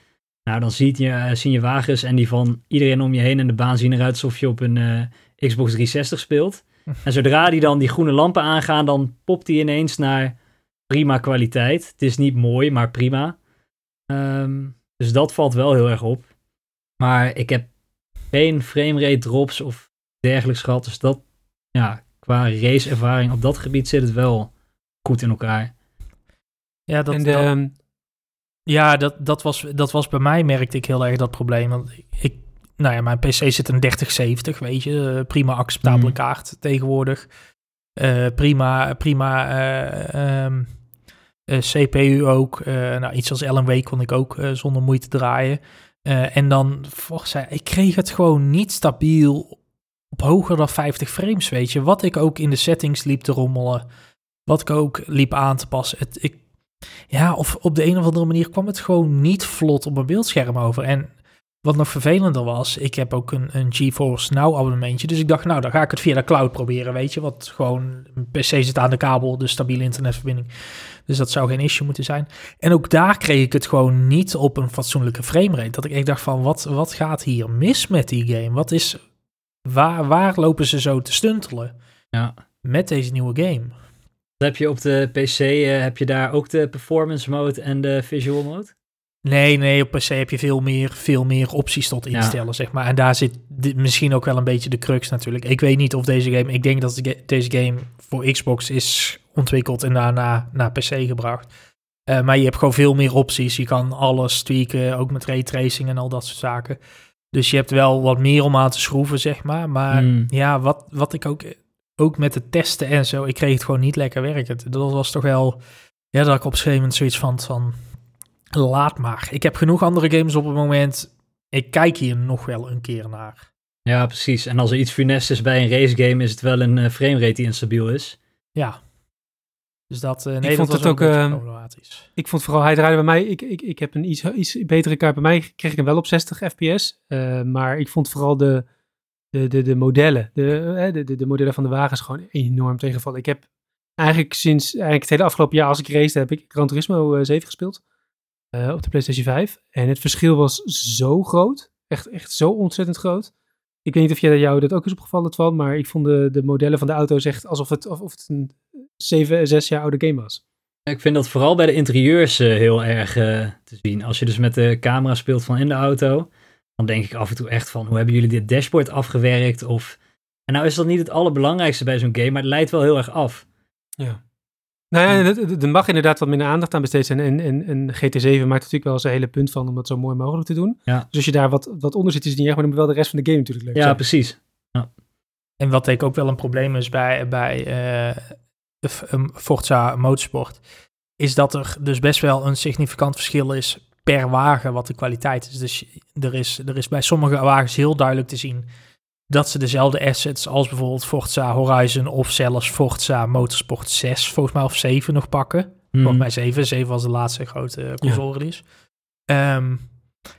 Nou, dan ziet je, eh, zien je wagens en die van iedereen om je heen en de baan zien eruit alsof je op een eh, Xbox 360 speelt. En zodra die dan die groene lampen aangaan, dan popt die ineens naar prima kwaliteit. Het is niet mooi, maar prima. Ehm, dus dat valt wel heel erg op. Maar ik heb geen framerate drops of dergelijks gehad. Dus dat, ja, qua raceervaring op dat gebied zit het wel goed in elkaar. Ja, dat, en de, dat- ehm, ja dat, dat, was, dat was bij mij, merkte ik heel erg dat probleem. Want ik, nou ja, mijn PC zit een 3070, weet je. eh, prima acceptabele Mhm. kaart tegenwoordig. Eh, prima, prima eh, ehm, eh, CPU ook. Eh, nou, iets als LMW kon ik ook zonder moeite draaien. Eh, en dan, volgens mij, ik kreeg het gewoon niet stabiel op hoger dan 50 frames, weet je. Wat ik ook in de settings liep te rommelen. Wat ik ook liep aan te passen. Het, ik, ja, of op de een of andere manier kwam het gewoon niet vlot op mijn beeldscherm over. En wat nog vervelender was, ik heb ook een, een GeForce Now abonnementje. Dus ik dacht, nou, dan ga ik het via de cloud proberen, weet je. Wat gewoon, een PC zit aan de kabel, dus stabiele internetverbinding. Dus dat zou geen issue moeten zijn. En ook daar kreeg ik het gewoon niet op een fatsoenlijke framerate. Dat ik echt dacht van, wat, wat gaat hier mis met die game? Wat is, waar, waar lopen ze zo te stuntelen Ja. met deze nieuwe game? Heb je op de PC, eh, heb je daar ook de performance mode en de visual mode? Nee, nee, op PC heb je veel meer, veel meer opties tot Ja. instellen, zeg maar. En daar zit misschien ook wel een beetje de crux natuurlijk. Ik weet niet of deze game... Ik denk dat de deze game voor Xbox is ontwikkeld en daarna naar PC gebracht. Eh, maar je hebt gewoon veel meer opties. Je kan alles tweaken, ook met raytracing en al dat soort zaken. Dus je hebt wel wat meer om aan te schroeven, zeg maar. Maar Hmm. ja, wat, wat ik ook, ook met het testen en zo... Ik kreeg het gewoon niet lekker werken. Dat was toch wel... Ja, dat ik op een gegeven moment zoiets van... van laat maar. Ik heb genoeg andere games op het moment. Ik kijk hier nog wel een keer naar. Ja, precies. En als er iets funest is bij een racegame, is het wel een eh, framerate die instabiel is. Ja. Dus dat, eh nee, vond dat was het ook, eh, problematisch. ik vond vooral, hij draaide bij mij, ik, ik, ik heb een iets, iets betere kaart. Bij mij kreeg ik hem wel op 60 fps. eh, maar ik vond vooral de, de, de, de modellen, de, de, de, de modellen van de wagens gewoon enorm tegenvallen. Ik heb eigenlijk sinds eigenlijk het hele afgelopen jaar als ik race heb ik Gran Turismo eh, 7 gespeeld. op de PlayStation 5. En het verschil was zo groot. Echt, echt zo ontzettend groot. Ik weet niet of jij, jou dat ook is opgevallen, Twan, maar ik vond de, de modellen van de auto's echt alsof het, of, of het een 7, 6 jaar oude game was. Ik vind dat vooral bij de interieurs eh, heel erg eh, te zien. Als je dus met de camera speelt van in de auto, dan denk ik af en toe echt van, hoe hebben jullie dit dashboard afgewerkt? Of, en nou is dat niet het allerbelangrijkste bij zo'n game, maar het leidt wel heel erg af. Ja. Nou ja, er- mag inderdaad wat minder aandacht aan besteed zijn. En, en, en GT7 maakt natuurlijk wel zijn hele punt van om het zo mooi mogelijk te doen. Ja. Dus als je daar wat, wat onder zit, is het niet erg, maar dan moet wel de rest van de game natuurlijk leuk Ja, zijn. precies. En wat ik ook wel een probleem is bij, bij eh, um, Forza Motorsport, is dat er dus best wel een significant verschil is per wagen wat de kwaliteit is. Dus er is, er is bij sommige wagens heel duidelijk te zien dat ze dezelfde assets als bijvoorbeeld Forza Horizon of zelfs Forza Motorsport 6, volgens mij of 7 nog pakken. Hmm. Volgens mij 7. 7 was de laatste grote console release. Ehm,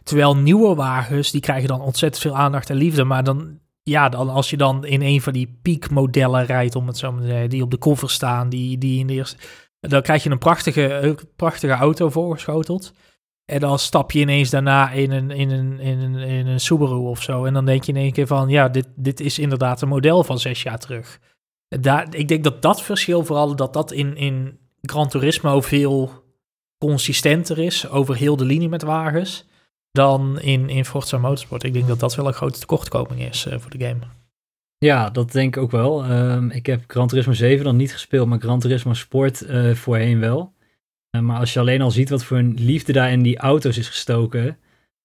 terwijl nieuwe wagens, die krijgen dan ontzettend veel aandacht en liefde. Maar dan, ja, dan als je dan in een van die piekmodellen rijdt, om het zo maar te zeggen, die op de cover staan, die, die in de eerste... Dan krijg je een prachtige, een prachtige auto voorgeschoteld. En dan stap je ineens daarna in een, in, een, in, een, in een Subaru of zo. En dan denk je in één keer van, ja, dit, dit is inderdaad een model van zes jaar terug. Daar, ik denk dat dat verschil vooral, dat dat in, in Gran Turismo veel consistenter is over heel de linie met wagens dan in, in Forza Motorsport. Ik denk dat dat wel een grote tekortkoming is eh, voor de game. Ja, dat denk ik ook wel. Ehm, ik heb Gran Turismo 7 dan niet gespeeld, maar Gran Turismo Sport eh, voorheen wel. Eh, maar als je alleen al ziet wat voor een liefde daar in die auto's is gestoken,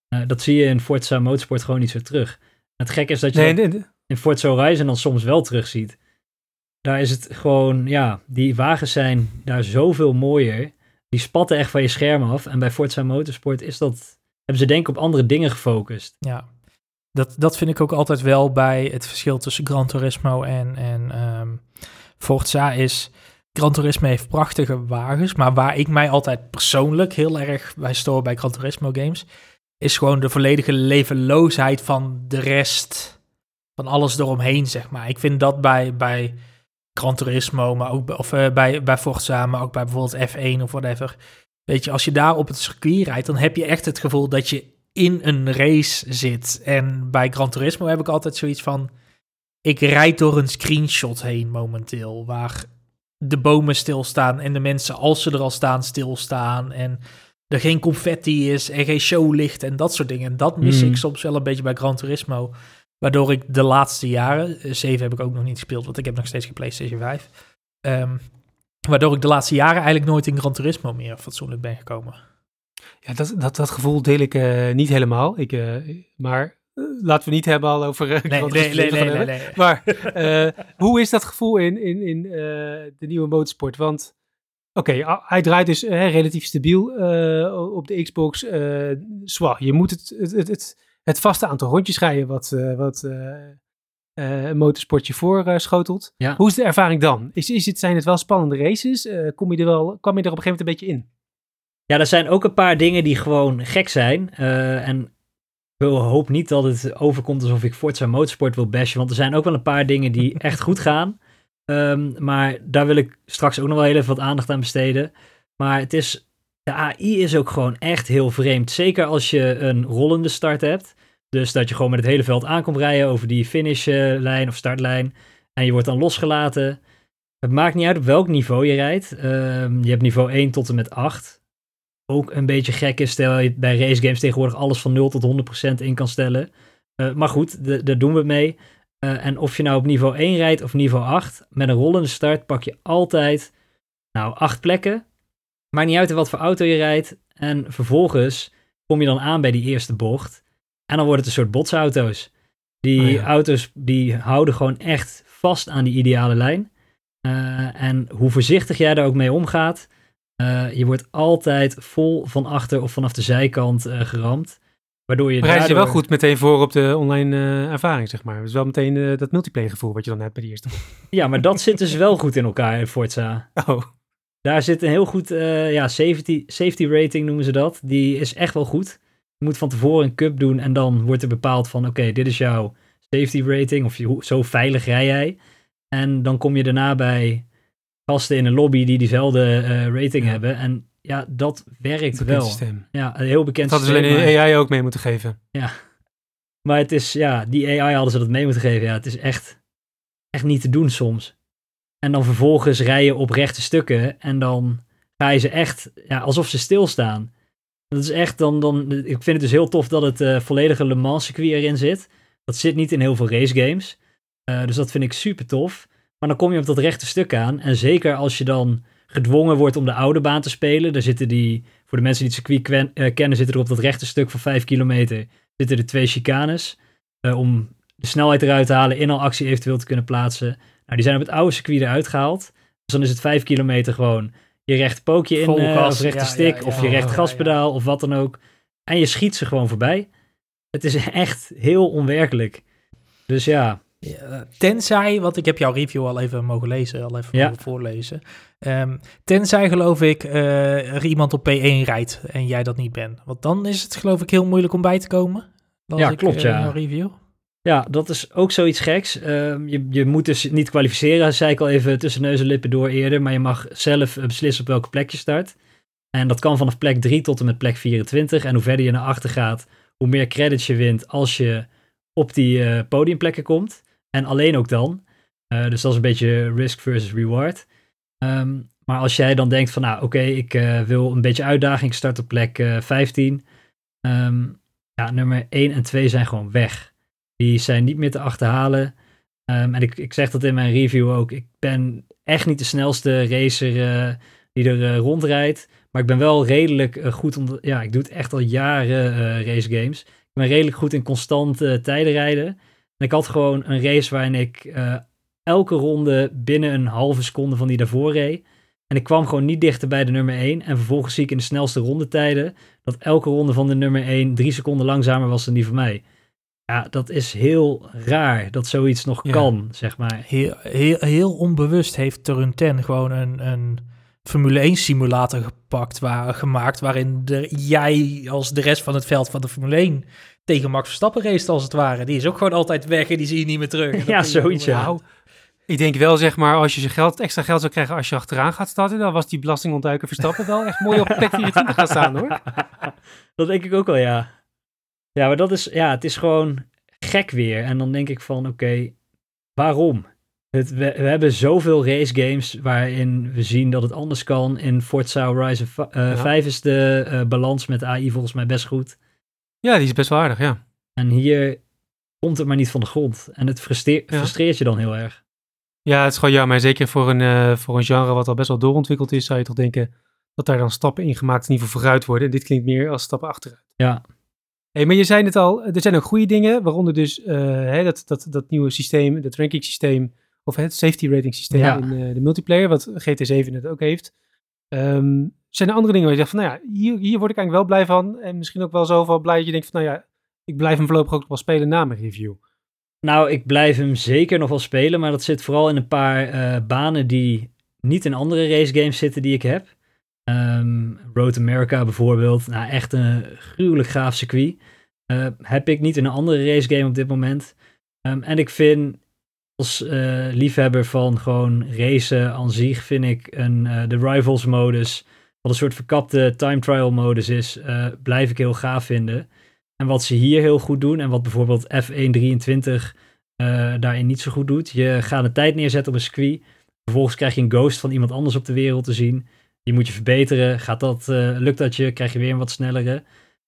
eh, dat zie je in Forza Motorsport gewoon niet zo terug. Het gekke is dat je Nee, dat nee, in Forza Horizon dan soms wel terugziet. Daar is het gewoon, ja, die wagens zijn daar zoveel mooier. Die spatten echt van je scherm af. En bij Forza Motorsport is dat, hebben ze denk ik op andere dingen gefocust. Ja, dat, dat vind ik ook altijd wel bij het verschil tussen Gran Turismo en, en ehm, Forza is... Gran Turismo heeft prachtige wagens, maar waar ik mij altijd persoonlijk heel erg bij stoor bij Gran Turismo games, is gewoon de volledige levenloosheid van de rest, van alles eromheen, zeg maar. Ik vind dat bij, bij Gran Turismo, maar ook of, eh, bij, bij Forza, maar ook bij bijvoorbeeld F1 of whatever. Weet je, als je daar op het circuit rijdt, dan heb je echt het gevoel dat je in een race zit. En bij Gran Turismo heb ik altijd zoiets van, ik rijd door een screenshot heen momenteel, waar de bomen stilstaan en de mensen, als ze er al staan, stilstaan en er geen confetti is en geen showlicht en dat soort dingen. En dat mis Hmm. ik soms wel een beetje bij Gran Turismo. Waardoor ik de laatste jaren, eh, 7 heb ik ook nog niet gespeeld, want ik heb nog steeds geen PlayStation 5. Ehm, waardoor ik de laatste jaren eigenlijk nooit in Gran Turismo meer fatsoenlijk ben gekomen. Ja, dat, dat, dat gevoel deel ik eh, niet helemaal. Ik, eh, maar eh, laten we niet hebben al over uh, Nee, nee, nee, nee, nee, nee. Maar eh, hoe is dat gevoel in, in, in eh, de nieuwe motorsport? Want oké, hij draait dus eh, relatief stabiel eh, op de Xbox. eh zwaar. Je moet het, het, het, het, vaste aantal rondjes rijden wat, eh, wat eh, eh, een motorsportje voorschotelt. Ja. Hoe is de ervaring dan? Is, is het, zijn het wel spannende races? Eh, kom je er wel, kwam je er op een gegeven moment een beetje in? Ja, er zijn ook een paar dingen die gewoon gek zijn. Eh, en hoop niet dat het overkomt alsof ik Forza Motorsport wil bashen. Want er zijn ook wel een paar dingen die echt goed gaan. Ehm, maar daar wil ik straks ook nog wel heel even wat aandacht aan besteden. Maar het is, de AI is ook gewoon echt heel vreemd. Zeker als je een rollende start hebt. Dus dat je gewoon met het hele veld aankomt rijden over die finishlijn of startlijn. En je wordt dan losgelaten. Het maakt niet uit op welk niveau je rijdt. Ehm, je hebt niveau 1 tot en met 8 ook een beetje gek is, stel je bij race games tegenwoordig alles van 0 tot 100% in kan stellen. Eh, maar goed, daar doen we mee. Eh, en of je nou op niveau 1 rijdt of niveau 8, met een rollende start pak je altijd, nou, 8 plekken. Maakt niet uit in wat voor auto je rijdt. En vervolgens kom je dan aan bij die eerste bocht. En dan wordt het een soort botsauto's. Die Oh ja. auto's die houden gewoon echt vast aan die ideale lijn. Eh, en hoe voorzichtig jij daar ook mee omgaat, eh, je wordt altijd vol van achter of vanaf de zijkant eh, geramd. Waardoor je Bereid je daardoor... wel goed meteen voor op de online eh, ervaring, zeg maar. Het is wel meteen dat multiplayer gevoel wat je dan hebt bij die eerste. Ja, maar dat zit dus wel goed in elkaar in Forza. Oh, Daar zit een heel goed ja, safety, safety rating noemen ze dat. Die is echt wel goed. Je moet van tevoren een cup doen en dan wordt er bepaald van oké, dit is jouw safety rating of je, hoe- zo veilig rij jij. En dan kom je daarna bij gasten in een lobby die diezelfde eh, rating Ja. hebben. En ja, dat werkt bekend wel. systeem. Ja, een heel bekend Dat hadden ze systeem, alleen maar- AI ook mee moeten geven. Maar het is, ja, die AI hadden ze dat mee moeten geven. Ja, het is echt, echt niet te doen soms. En dan vervolgens rijden op rechte stukken en dan ga je ze echt, ja, alsof ze stilstaan. Dat is echt dan, dan ik vind het dus heel tof dat het eh, volledige Le Mans circuit erin zit. Dat zit niet in heel veel race games. Eh, dus dat vind ik super tof. Maar dan kom je op dat rechte stuk aan. En zeker als je dan gedwongen wordt om de oude baan te spelen. Daar zitten die, voor de mensen die het circuit eh, kennen, zitten er op dat rechte stuk van 5 kilometer zitten er twee chicanes. eh, om de snelheid eruit te halen, in al actie eventueel te kunnen plaatsen. Nou, die zijn op het oude circuit eruit gehaald. Dus dan is het 5 kilometer gewoon je recht pookje in, gas, of rechte ja, stick, ja, ja. of je recht gaspedaal, of wat dan ook. En je schiet ze gewoon voorbij. Het is echt heel onwerkelijk. Dus ja, Ja, tenzij, want ik heb jouw review al even mogen lezen, al even Ja. mogen voorlezen. Ehm, tenzij geloof ik eh, er iemand op P1 rijdt en jij dat niet bent. Want dan is het geloof ik heel moeilijk om bij te komen. Ja, ik, klopt, eh, ja. Jouw review. Ja, dat is ook zoiets geks. Ehm, je, je moet dus niet kwalificeren, zei ik al even tussen neus en lippen door eerder. Maar je mag zelf eh, beslissen op welke plek je start. En dat kan vanaf plek 3 tot en met plek 24. En hoe verder je naar achter gaat, hoe meer credits je wint als je op die eh, podiumplekken komt. En alleen ook dan. Eh, dus dat is een beetje risk versus reward. Ehm, maar als jij dan denkt van, nou oké, ik eh, wil een beetje uitdaging, ik start op plek eh, 15. Ehm, ja, nummer 1 en 2 zijn gewoon weg. Die zijn niet meer te achterhalen. Ehm, en ik, ik zeg dat in mijn review ook. Ik ben echt niet de snelste racer die er rondrijdt. Maar ik ben wel redelijk goed. Om, ja, ik doe het echt al jaren race games. Ik ben redelijk goed in constant tijden rijden. En ik had gewoon een race waarin ik eh, elke ronde binnen een halve seconde van die daarvoor reed. En ik kwam gewoon niet dichter bij de nummer 1. En vervolgens zie ik in de snelste rondetijden dat elke ronde van de nummer 1 drie seconden langzamer was dan die van mij. Ja, dat is heel raar dat zoiets nog Ja. kan, zeg maar. Heel, heel, heel onbewust heeft Turn 10 gewoon een, een Formule 1 simulator gepakt, waar, gemaakt, waarin de, jij als de rest van het veld van de Formule 1 tegen Max Verstappen race als het ware. Die is ook gewoon altijd weg en die zie je niet meer terug. Ja, zoiets, ja. Nou, ik denk wel, zeg maar, als je zijn geld, extra geld zou krijgen als je achteraan gaat starten, dan was die belastingontduiker Verstappen wel echt mooi op plek 24 gaan staan, hoor. dat denk ik ook wel, ja. Ja, maar dat is, ja, het is gewoon gek weer. En dan denk ik van, oké, waarom? Het, we, we, hebben zoveel race games waarin we zien dat het anders kan. In Forza Horizon uh, ja. 5 is de uh, balans met AI volgens mij best goed. Ja, die is best wel aardig, ja. En hier komt het maar niet van de grond. En het frustreert, ja. frustreert je dan heel erg. Ja, het is gewoon jammer. Zeker voor een, uh, voor een genre wat al best wel doorontwikkeld is, zou je toch denken dat daar dan stappen in gemaakt in ieder geval vooruit worden. En dit klinkt meer als stappen achteruit. Ja. Hey, maar je zei het al, er zijn ook goede dingen, waaronder dus uh, hè, dat, dat, dat nieuwe systeem, dat ranking systeem, of het safety rating systeem ja. in uh, de multiplayer, wat GT7 het ook heeft. Um, zijn er andere dingen waar je zegt van, nou ja, hier, hier word ik eigenlijk wel blij van. En misschien ook wel zo van blij dat je denkt van, nou ja, ik blijf hem voorlopig ook wel spelen na mijn review. Nou, ik blijf hem zeker nog wel spelen, maar dat zit vooral in een paar uh, banen die niet in andere race games zitten die ik heb. Um, Road America bijvoorbeeld, nou echt een gruwelijk gaaf circuit. Uh, heb ik niet in een andere race game op dit moment. Um, en ik vind als uh, liefhebber van gewoon racen aan zich, vind ik een, uh, de Rivals modus, wat een soort verkapte time trial modus is, blijf ik heel gaaf vinden. En wat ze hier heel goed doen en wat bijvoorbeeld F123 daarin niet zo goed doet. Je gaat een tijd neerzetten op een circuit. Vervolgens krijg je een ghost van iemand anders op de wereld te zien. Die moet je verbeteren. Gaat dat, lukt dat je, krijg je weer een wat snellere.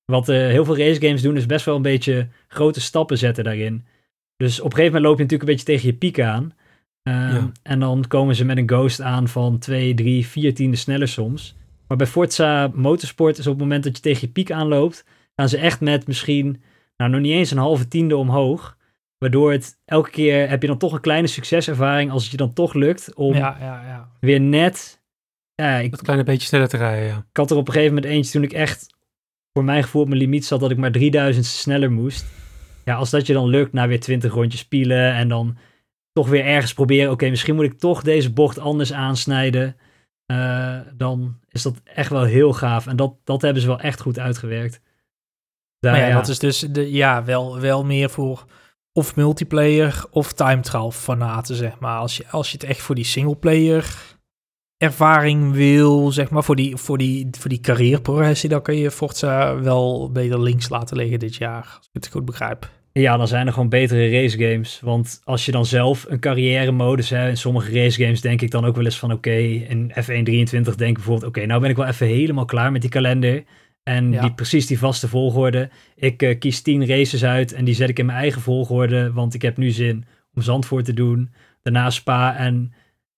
Wat heel veel race games doen, is best wel een beetje grote stappen zetten daarin. Dus op een gegeven moment loop je natuurlijk een beetje tegen je piek aan. Ja. En dan komen ze met een ghost aan van 2, 3, 4 tiende sneller soms. Maar bij Forza Motorsport is op het moment dat je tegen je piek aanloopt, gaan ze echt met misschien, nou nog niet eens een halve tiende omhoog. Waardoor het elke keer heb je dan toch een kleine succeservaring als het je dan toch lukt om ja, ja, ja. weer net ja, ik, dat kleine beetje sneller te rijden, ja. Ik had er op een gegeven moment eentje toen ik echt voor mijn gevoel op mijn limiet zat dat ik maar 3000 sneller moest. Ja, als dat je dan lukt na weer 20 rondjes spielen en dan toch weer ergens proberen, oké, misschien moet ik toch deze bocht anders aansnijden. Uh, dan is dat echt wel heel gaaf. En dat, dat hebben ze wel echt goed uitgewerkt. Daar, maar ja, ja, dat is dus de, ja, wel, wel meer voor of multiplayer of time trial fanaten, zeg maar. Als je, als je het echt voor die singleplayer ervaring wil, zeg maar, voor die, voor die, voor die carrièreprogressie, dan kun je Forza wel beter links laten liggen dit jaar, als ik het goed begrijp. Ja, dan zijn er gewoon betere race games. Want als je dan zelf een carrière modus hebt, in sommige race games denk ik dan ook wel eens van oké, in F1 23 denk ik bijvoorbeeld oké, nou ben ik wel even helemaal klaar met die kalender. En ja. die, precies die vaste volgorde. Ik uh, kies 10 races uit en die zet ik in mijn eigen volgorde, want ik heb nu zin om Zandvoort te doen. Daarna Spa en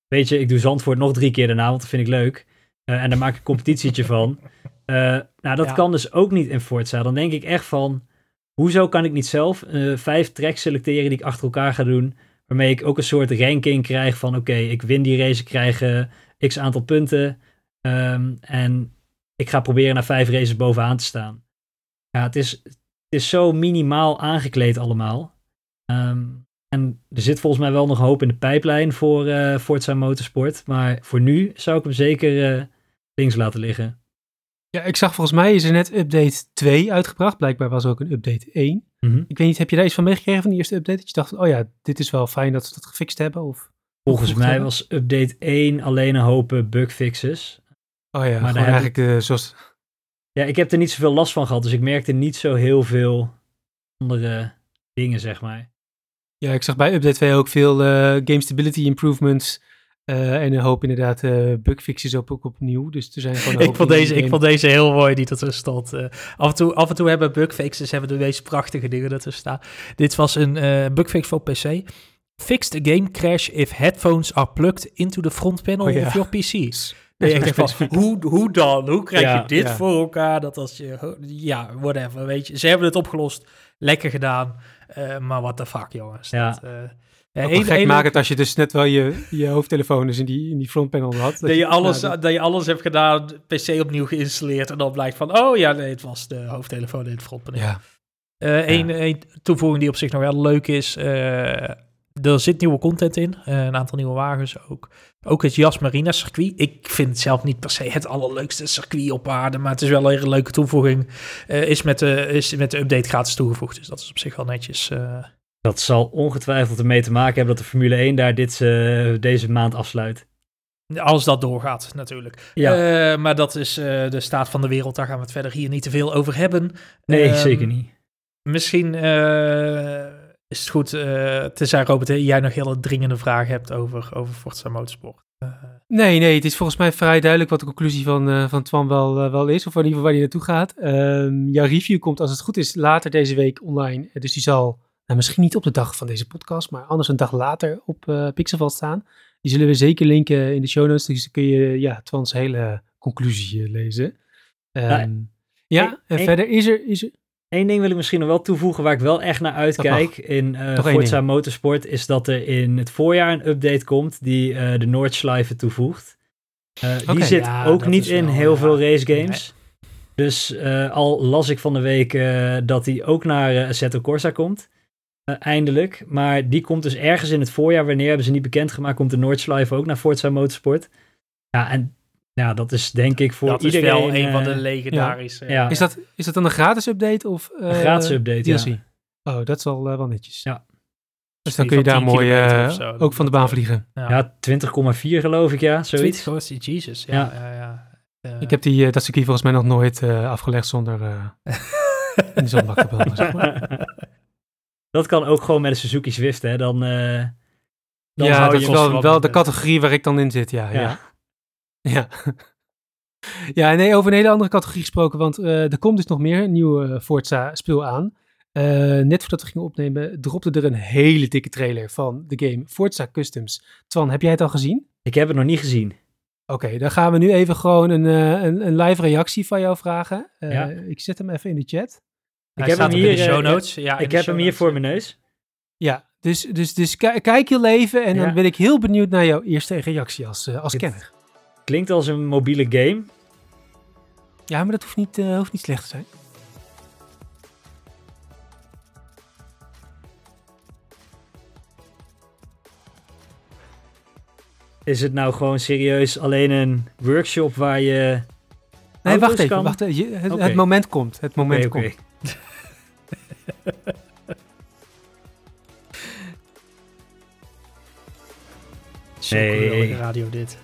weet je, ik doe Zandvoort nog drie keer daarna, want dat vind ik leuk. Uh, en daar maak ik een competitietje van. Uh, nou, dat ja. kan dus ook niet in Forza. Dan denk ik echt van, hoezo kan ik niet zelf uh, vijf tracks selecteren die ik achter elkaar ga doen, waarmee ik ook een soort ranking krijg van, oké, okay, ik win die race, ik krijg x aantal punten. Um, en ik ga proberen naar vijf races bovenaan te staan. Ja, het is, het is zo minimaal aangekleed allemaal. Um, en er zit volgens mij wel nog hoop in de pijplijn voor uh, Forza Motorsport. Maar voor nu zou ik hem zeker uh, links laten liggen. Ja, ik zag volgens mij is er net update 2 uitgebracht. Blijkbaar was er ook een update 1. Mm -hmm. Ik weet niet, heb je daar iets van meegekregen van die eerste update? Dat je dacht, oh ja, dit is wel fijn dat ze dat gefixt hebben? Of volgens mij hebben? was update 1 alleen een hoop bugfixes. Oh ja, maar eigenlijk ik... zoals... Ja, ik heb er niet zoveel last van gehad. Dus ik merkte niet zo heel veel andere dingen, zeg maar. Ja, ik zag bij Update 2 ook veel uh, game stability improvements. Uh, en een hoop inderdaad uh, bugfixes op, ook opnieuw. Dus er zijn gewoon ik, vond deze, ik vond deze heel mooi die ertussen stond. Uh, af, en toe, af en toe hebben bugfixes hebben de meest prachtige dingen ertussen staan. Dit was een bugfix voor PC. Fixed a game crash if headphones are plugged into the front panel oh, ja. of your PC. Nee, ik van, hoe, hoe dan? Hoe krijg ja, je dit ja. voor elkaar? Dat als je, ja, whatever, weet je. Ze hebben het opgelost, lekker gedaan. Uh, maar what the fuck, jongens. Ja. Dat, uh, ja, een, gek maakt het als je dus net wel je, je hoofdtelefoon dus in die, in die frontpanel had. Dat, dat, je alles, ja, dat... je alles hebt gedaan, PC opnieuw geïnstalleerd en dan blijkt van, oh ja, nee, het was de hoofdtelefoon in het frontpaneel. Ja. Uh, een, een toevoeging die op zich nog wel leuk is, er zit nieuwe content in, een aantal nieuwe wagens ook. Ook het Jas Marina circuit. Ik vind het zelf niet per se het allerleukste circuit op aarde, maar het is wel een leuke toevoeging. Uh, is, met de, is met de update gratis toegevoegd, dus dat is op zich wel netjes. Uh... Dat zal ongetwijfeld ermee te maken hebben dat de Formule 1 daar dit, uh, deze maand afsluit. Als dat doorgaat, natuurlijk. Ja. maar dat is de staat van de wereld, daar gaan we het verder hier niet te veel over hebben. Nee, um, zeker niet. misschien eh, is het goed, uh, tenzij Robert, jij nog hele dringende vragen hebt over, over Forza Motorsport. Uh, nee, nee, het is volgens mij vrij duidelijk wat de conclusie van, uh, van Twan wel, wel is, of in ieder geval waar hij naartoe gaat. Um, jouw review komt, als het goed is, later deze week online. Dus die zal nou, misschien niet op de dag van deze podcast, maar anders een dag later op Pixelval staan. Die zullen we zeker linken in de show notes, dus dan kun je ja, Twans hele conclusie lezen. Um, ja, en verder is er, is er... Eén ding wil ik misschien nog wel toevoegen waar ik wel echt naar uitkijk in uh, Forza Motorsport, is dat er in het voorjaar een update komt die uh, de Noordschleife toevoegt. Uh, okay. Die zit ja, ook niet in wel, heel ja. veel race games. Nee. Dus al las ik van de week dat die ook naar Assetto Corsa komt. eindelijk. Maar die komt dus ergens in het voorjaar. Wanneer hebben ze niet bekendgemaakt, komt de Noordschleife ook naar Forza Motorsport. Ja, en ja, dat is denk ik voor dat iedereen... Dat is wel een van de legendarische... Ja. ja. Is, dat, is dat dan een gratis update of... Uh, een gratis update, DLC? Ja. Oh, dat is al uh, wel netjes. Ja. Dus dan kun je daar mooi uh, zo, ook van de baan vliegen. Ja, ja 20 geloof ik, ja. Zoiets. 20, Jesus, ja. ja. ja, ja. ik heb die, dat circuit volgens mij nog nooit afgelegd zonder in de zonbak te branden, zeg maar. Dat kan ook gewoon met een Suzuki Swift, hè. Dan, dan ja, dat is wel, wel de categorie waar ik dan in zit, ja. ja. Ja. ja, nee, over een hele andere categorie gesproken, want uh, er komt dus nog meer een nieuwe Forza-speel aan. Uh, net voordat we gingen opnemen, dropte er een hele dikke trailer van de game Forza Customs. Twan, heb jij het al gezien? Ik heb het nog niet gezien. Oké, okay, dan gaan we nu even gewoon een, uh, een, een, live reactie van jou vragen. Ja. Ik zet hem even in de chat. Ik Hij heb hem hier in de show notes. Ja, ik heb hem hier voor mijn neus. Ja, dus, dus, dus kijk heel even en ja. dan ben ik heel benieuwd naar jouw eerste reactie als, als kenner. Klinkt als een mobiele game. Ja, maar dat hoeft niet, uh, hoeft niet slecht te zijn. Is het nou gewoon serieus alleen een workshop waar je. Nee, wacht even. Kan... Wacht, je, het, okay. het, moment komt. Het moment okay, okay. komt. Zo nee. radio dit.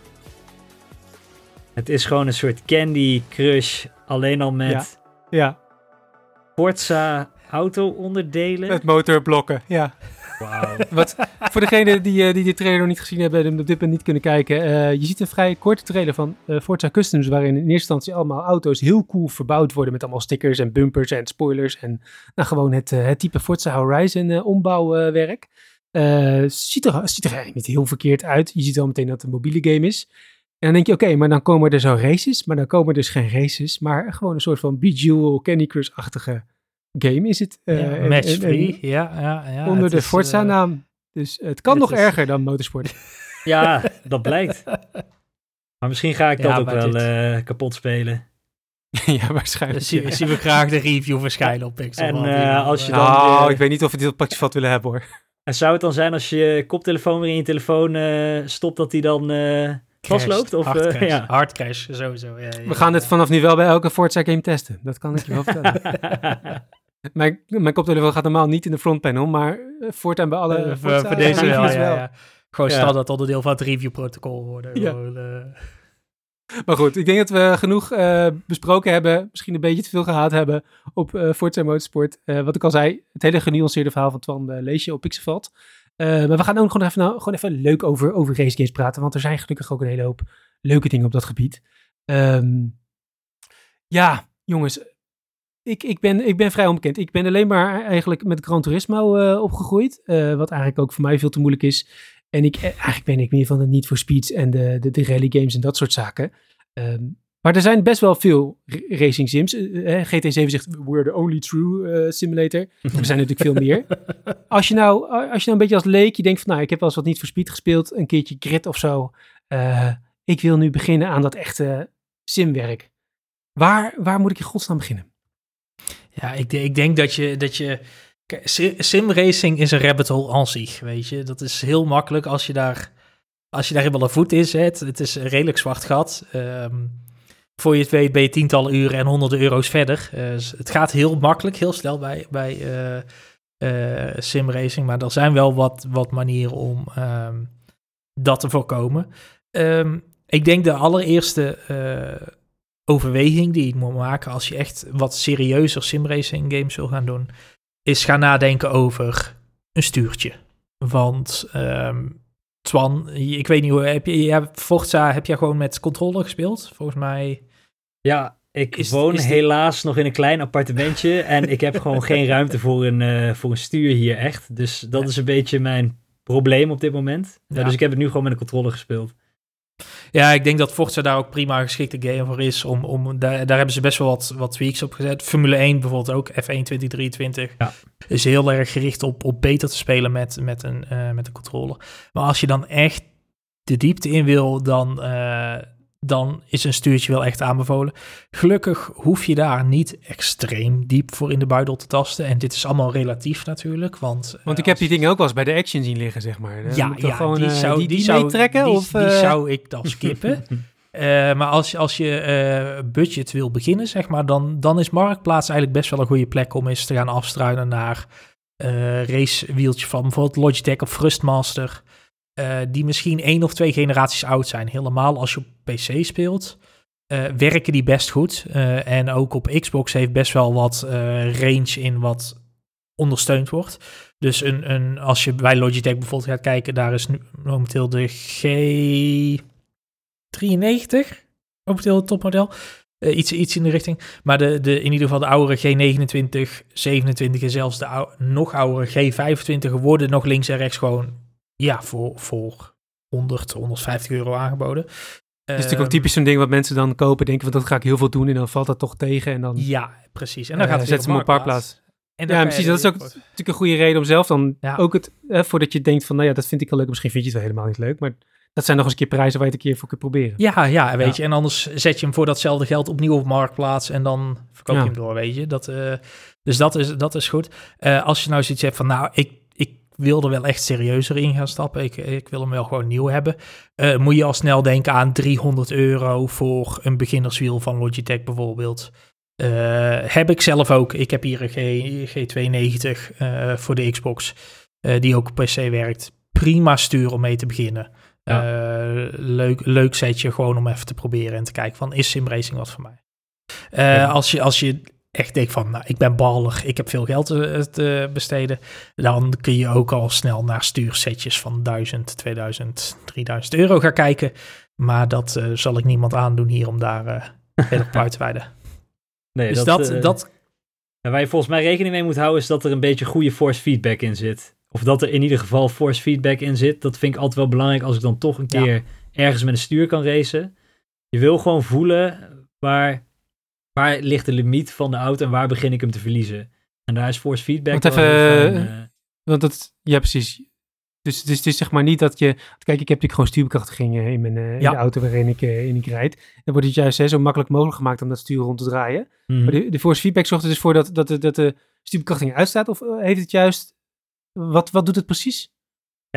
Het is gewoon een soort Candy Crush, alleen al met ja. ja. Forza auto-onderdelen. Met motorblokken, ja. Wow. Wat, voor degenen die, uh, die de trailer nog niet gezien hebben en op dit moment niet kunnen kijken. Uh, je ziet een vrij korte trailer van uh, Forza Customs, waarin in eerste instantie allemaal auto's heel cool verbouwd worden met allemaal stickers en bumpers en spoilers. En nou, gewoon het, het type Forza Horizon ombouwwerk. ziet, er, ziet er eigenlijk niet heel verkeerd uit. Je ziet al meteen dat het een mobiele game is. En dan denk je, oké, maar dan komen er zo races, maar dan komen er dus geen races, maar gewoon een soort van Bejewel, Candy Crush-achtige game is het. Uh, ja, Match-free, ja, ja, ja. Onder de Forza-naam. Uh, dus het kan nog is... erger dan motorsport. ja, dat blijkt. Maar misschien ga ik dat ook wel uh, kapot spelen. ja, waarschijnlijk. Dan zien, we graag de review verschijnen op Pixel. En uh, als je dan... Nou, ik weet niet of we dit op pakjesvat willen hebben hoor. En zou het dan zijn als je koptelefoon weer in je telefoon stopt, dat die dan vastloopt? Of, hard, uh, crash. ja. hard crash, sowieso. Ja, ja, We gaan dit vanaf nu wel bij elke Forza game testen. Dat kan ik je wel vertellen. mijn, mijn koptelefoon gaat normaal niet in de frontpanel, maar voortaan bij alle uh, voor, voor deze wel, ja, ja. Gewoon standaard onderdeel van het reviewprotocol worden. Ja. Gewoon. Maar goed, ik denk dat we genoeg uh, besproken hebben. Misschien een beetje te veel gehaald hebben op uh, Forza Motorsport. Uh, wat ik al zei, het hele genuanceerde verhaal van Twan lees je op Pixelveld. Uh, maar we gaan ook gewoon even, nou, gewoon even leuk over, over race games praten. Want er zijn gelukkig ook een hele hoop leuke dingen op dat gebied. Um, ja, jongens. Ik, ik, ben, ik ben vrij onbekend. Ik ben alleen maar eigenlijk met Gran Turismo uh, opgegroeid. Uh, wat eigenlijk ook voor mij veel te moeilijk is. En ik, eigenlijk ben ik meer van de Need for Speeds en de, de, de rally games en dat soort zaken. Um, maar er zijn best wel veel racing sims. Uh, GT7 zegt, we're the only true uh, simulator. Er zijn natuurlijk veel meer. Als je, nou, als je nou een beetje als leek, je denkt van, nou, ik heb wel eens wat niet voor speed gespeeld. Een keertje grid of zo. Uh, ik wil nu beginnen aan dat echte simwerk. Waar, waar moet ik in godsnaam beginnen? Ja, ik, ik denk dat je... Dat je Simracing is een rabbit hole aan zich, weet je. Dat is heel makkelijk als je daar, als je daar helemaal een voet in zet. Het is een redelijk zwart gat. Um, voor je het weet ben je tientallen uren en honderden euro's verder. Uh, het gaat heel makkelijk, heel snel bij, bij uh, uh, simracing. Maar er zijn wel wat, wat manieren om um, dat te voorkomen. Um, ik denk de allereerste overweging die je moet maken als je echt wat serieuzer simracing games wil gaan doen, is ga nadenken over een stuurtje. Want ehm, Twan, ik weet niet hoe, heb je, ja, Forza heb je gewoon met controle gespeeld? Volgens mij... Ja, ik Is- woon is die- helaas nog in een klein appartementje en ik heb gewoon geen ruimte voor een, eh, voor een stuur hier echt. Dus dat Ja. is een beetje mijn probleem op dit moment. Ja. dus ik heb het nu gewoon met een controller gespeeld. Ja, ik denk dat Forza daar ook prima een geschikte game voor is. Om, om, daar, daar hebben ze best wel wat, wat tweaks op gezet. Formule 1 bijvoorbeeld ook, F1 2023. Ja. Is heel erg gericht op, op beter te spelen met, met, een, eh, met een controller. Maar als je dan echt de diepte in wil, dan, eh, dan is een stuurtje wel echt aanbevolen. Gelukkig hoef je daar niet extreem diep voor in de buidel te tasten. En dit is allemaal relatief natuurlijk. Want, Want eh, ik heb die dingen ook wel eens bij de Action zien liggen, zeg maar. Dan ja, gewoon, die, eh, zou, die, die, die zou meetrekken? Die, of, die eh, zou ik dan skippen. Maar als, als je budget wil beginnen, zeg maar, dan, dan is Marktplaats eigenlijk best wel een goede plek om eens te gaan afstruinen naar eh racewieltje van bijvoorbeeld Logitech of Thrustmaster. Eh, die misschien één of twee generaties oud zijn. Helemaal als je op PC speelt, eh, werken die best goed. Eh, en ook op Xbox heeft best wel wat range in wat ondersteund wordt. Dus een, een, als je bij Logitech bijvoorbeeld gaat kijken, daar is nu momenteel de G93, momenteel het topmodel. Iets, iets in de richting. Maar de, de, in ieder geval de oudere G29, 27 en zelfs de nog oudere G25 worden nog links en rechts gewoon ja, voor, voor 100, 150 euro aangeboden. Het is natuurlijk ook typisch zo'n ding wat mensen dan kopen, denken van dat ga ik heel veel doen en dan valt dat toch tegen en dan Ja, precies. En dan gaat het zetten ze hem op parkplaats. En Ja, precies. Dat is ook natuurlijk een goede reden om zelf dan Ja. ook het, eh, voordat je denkt van nou ja, dat vind ik wel leuk, misschien vind je het wel helemaal niet leuk, maar dat zijn nog eens een keer prijzen waar je het een keer voor kunt proberen. Ja, ja, weet Ja. je. En anders zet je hem voor datzelfde geld opnieuw op marktplaats en dan verkoop je Ja. hem door, weet je. Dat, eh, dus dat is, dat is goed. Eh, als je nou zoiets hebt van, nou, ik, ik wil er wel echt serieuzer in gaan stappen. Ik, ik wil hem wel gewoon nieuw hebben. eh, moet je al snel denken aan 300 euro voor een beginnerswiel van Logitech bijvoorbeeld. Eh, heb ik zelf ook. Ik heb hier een G, G290 eh, voor de Xbox, die ook op PC werkt. Prima stuur om mee te beginnen. Leuk, leuk setje gewoon om even te proberen en te kijken van is simracing wat voor mij. Ja. als, je, als je echt denkt van nou, ik ben ballig, ik heb veel geld te, te besteden, dan kun je ook al snel naar stuursetjes van 1000, 2000, 3000 euro gaan kijken. Maar dat eh, zal ik niemand aandoen hier om daar eh verder op uit te wijden. Nee, Dus dat, eh, dat, En waar je volgens mij rekening mee moet houden is dat er een beetje goede force feedback in zit. Of dat er in ieder geval force feedback in zit. Dat vind ik altijd wel belangrijk als ik dan toch een Ja. keer ergens met een stuur kan racen. Je wil gewoon voelen waar, waar ligt de limiet van de auto en waar begin ik hem te verliezen. En daar is force feedback Want even, fijn, eh, eh. Want dat, ja precies. Dus, het is zeg maar niet dat je, kijk ik heb natuurlijk gewoon stuurbekrachtiging in, mijn, eh, in Ja. de auto waarin ik, in ik rijd. Dan wordt het juist hè, zo makkelijk mogelijk gemaakt om dat stuur rond te draaien. mhm. Maar de, de force feedback zorgt er dus voor dat, dat, de, dat de stuurbekrachtiging uitstaat of heeft het juist, wat, wat doet het precies?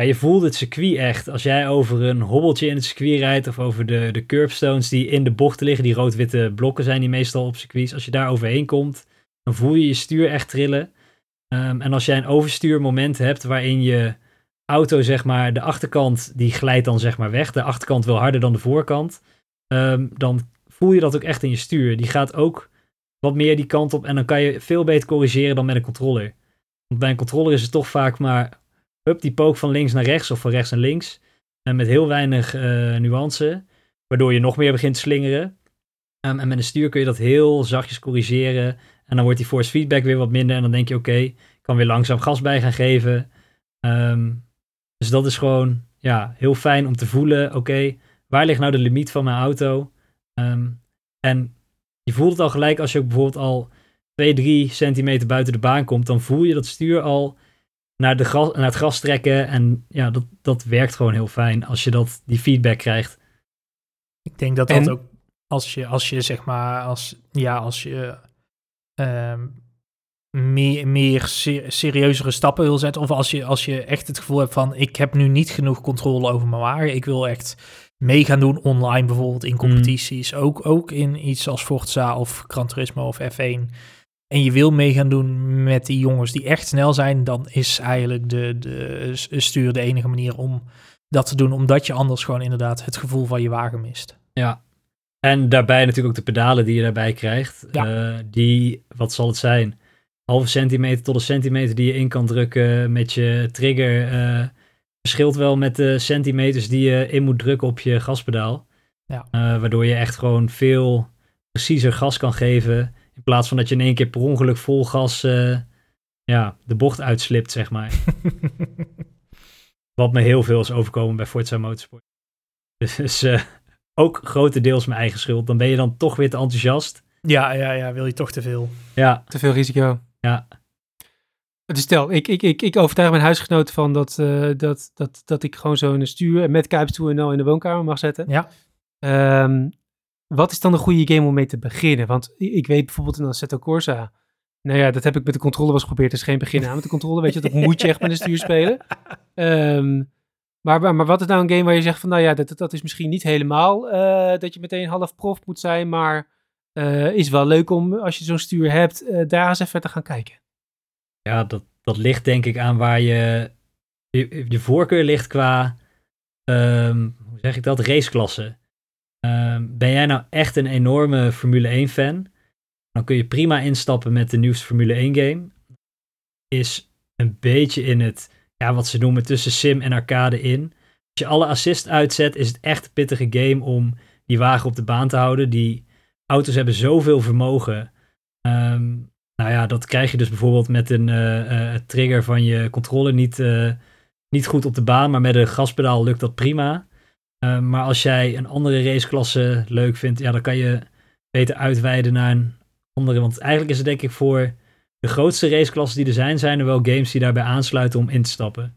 Ja, je voelt het circuit echt. Als jij over een hobbeltje in het circuit rijdt of over de, de curbstones die in de bochten liggen, die rood-witte blokken zijn die meestal op circuits. Als je daar overheen komt, dan voel je je stuur echt trillen. Ehm, en als jij een overstuurmoment hebt waarin je auto, zeg maar, de achterkant, die glijdt dan zeg maar weg. De achterkant wil harder dan de voorkant. ehm, dan voel je dat ook echt in je stuur. Die gaat ook wat meer die kant op en dan kan je veel beter corrigeren dan met een controller. Want bij een controller is het toch vaak maar hup, die pook van links naar rechts of van rechts naar links. En met heel weinig eh, nuance, waardoor je nog meer begint te slingeren. Ehm, en met een stuur kun je dat heel zachtjes corrigeren. En dan wordt die force feedback weer wat minder. En dan denk je, oké, ik kan weer langzaam gas bij gaan geven. Ehm, dus dat is gewoon ja, heel fijn om te voelen, oké, waar ligt nou de limiet van mijn auto? Ehm, en je voelt het al gelijk als je ook bijvoorbeeld al 2, 3 centimeter buiten de baan komt. Dan voel je dat stuur al naar, de gras, naar het gras trekken. En ja, dat, dat werkt gewoon heel fijn als je dat, die feedback krijgt. Ik denk dat dat En- ook als je, als je zeg maar, als, ja, als je ehm, meer, meer ser- serieuzere stappen wil zetten, of als je, als je echt het gevoel hebt van, ik heb nu niet genoeg controle over mijn wagen, ik wil echt mee gaan doen online bijvoorbeeld in competities, ook, ook in iets als Forza of Gran Turismo of F1, en je wil mee gaan doen met die jongens die echt snel zijn, dan is eigenlijk de, de stuur de enige manier om dat te doen, omdat je anders gewoon inderdaad het gevoel van je wagen mist. Ja. En daarbij natuurlijk ook de pedalen die je daarbij krijgt. Ja. Eh, die, wat zal het zijn? halve centimeter tot een centimeter die je in kan drukken met je trigger eh, verschilt wel met de centimeters die je in moet drukken op je gaspedaal. Ja. Eh, waardoor je echt gewoon veel preciezer gas kan geven. In plaats van dat je in één keer per ongeluk vol gas eh, ja, de bocht uitslipt, zeg maar. Wat me heel veel is overkomen bij Forza Motorsport. Dus eh, ook grotendeels mijn eigen schuld. Dan ben je dan toch weer te enthousiast. ja, ja, ja, wil je toch te veel. Ja, Te veel risico. ja. Dus stel, ik, ik, ik, ik overtuig mijn huisgenoten van dat, eh, dat, dat, dat ik gewoon zo'n stuur met kuipstoel en al in de woonkamer mag zetten. Ja. Ehm, wat is dan een goede game om mee te beginnen? Want ik weet bijvoorbeeld in Assetto Corsa, nou ja, dat heb ik met de controle was geprobeerd. Het is geen begin aan met de controle, weet je, dat moet je echt met een stuur spelen. Ehm, maar, maar, maar wat is nou een game waar je zegt van, nou ja, dat, dat is misschien niet helemaal eh, dat je meteen half prof moet zijn, maar eh, is wel leuk om, als je zo'n stuur hebt, eh, daar eens even te gaan kijken. Ja, dat, dat ligt denk ik aan waar je, je, je voorkeur ligt qua, ehm, hoe zeg ik dat, raceklasse. Ehm, ben jij nou echt een enorme Formule 1 fan? Dan kun je prima instappen met de nieuwste Formule 1 game. Is een beetje in het, ja, wat ze noemen tussen sim en arcade in. Als je alle assist uitzet, is het echt een pittige game om die wagen op de baan te houden. Die auto's hebben zoveel vermogen. Ehm, nou ja, dat krijg je dus bijvoorbeeld met een eh, eh, trigger van je controller niet, eh, niet goed op de baan, maar met een gaspedaal lukt dat prima. Eh, maar als jij een andere raceklasse leuk vindt, ja, dan kan je beter uitweiden naar een andere. Want eigenlijk is het denk ik voor de grootste raceklassen die er zijn, zijn er wel games die daarbij aansluiten om in te stappen.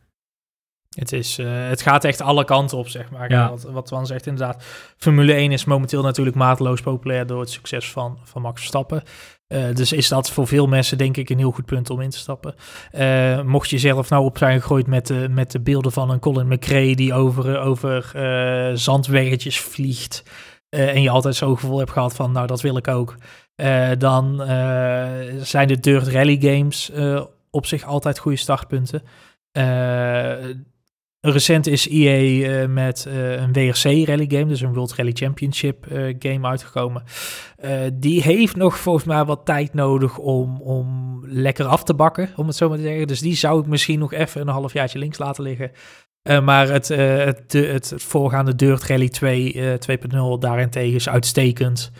Het, is, eh, het gaat echt alle kanten op, zeg maar. Ja. Wat, wat Twan zegt, inderdaad. Formule 1 is momenteel natuurlijk mateloos populair door het succes van, van Max Verstappen. Eh, dus is dat voor veel mensen denk ik een heel goed punt om in te stappen. Eh, mocht je zelf nou op zijn gegooid met de, met de beelden van een Colin McRae die over, over eh, zandweggetjes vliegt. en je altijd zo'n gevoel hebt gehad van, nou dat wil ik ook. dan zijn de Dirt Rally games op zich altijd goede startpunten. Eh, recent is EA eh, met eh, een WRC rally game, dus een World Rally Championship eh, game uitgekomen. Die heeft nog volgens mij wat tijd nodig om, om lekker af te bakken, om het zo maar te zeggen. Dus die zou ik misschien nog even een halfjaartje links laten liggen. Maar het, het, het, voorgaande Dirt Rally 2, eh 2.0 daarentegen is uitstekend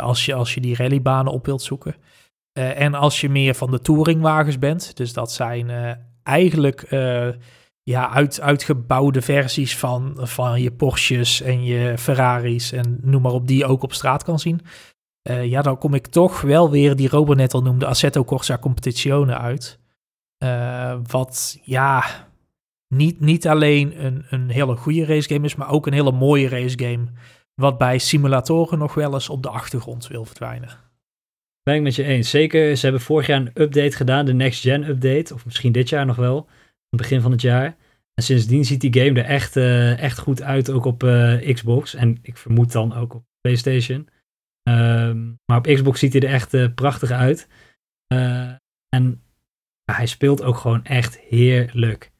als, je, als je die rallybanen op wilt zoeken. En als je meer van de touringwagens bent, dus dat zijn eigenlijk ja, uit, uitgebouwde versies van, van je Porsches en je Ferraris en noem maar op, die je ook op straat kan zien. Eh, ja, dan kom ik toch wel weer, die Robert net al noemde, Assetto Corsa Competizione uit. Eh, wat, ja, niet, niet alleen een, een hele goede racegame is, maar ook een hele mooie racegame. Wat bij simulatoren nog wel eens op de achtergrond wil verdwijnen. Ben ik met je eens. Zeker, ze hebben vorig jaar een update gedaan, de Next Gen update. Of misschien dit jaar nog wel, het begin van het jaar. En sindsdien ziet die game er echt, eh, echt goed uit, ook op eh, Xbox. En ik vermoed dan ook op PlayStation. Ehm, maar op Xbox ziet hij er echt eh, prachtig uit. En hij speelt ook gewoon echt heerlijk.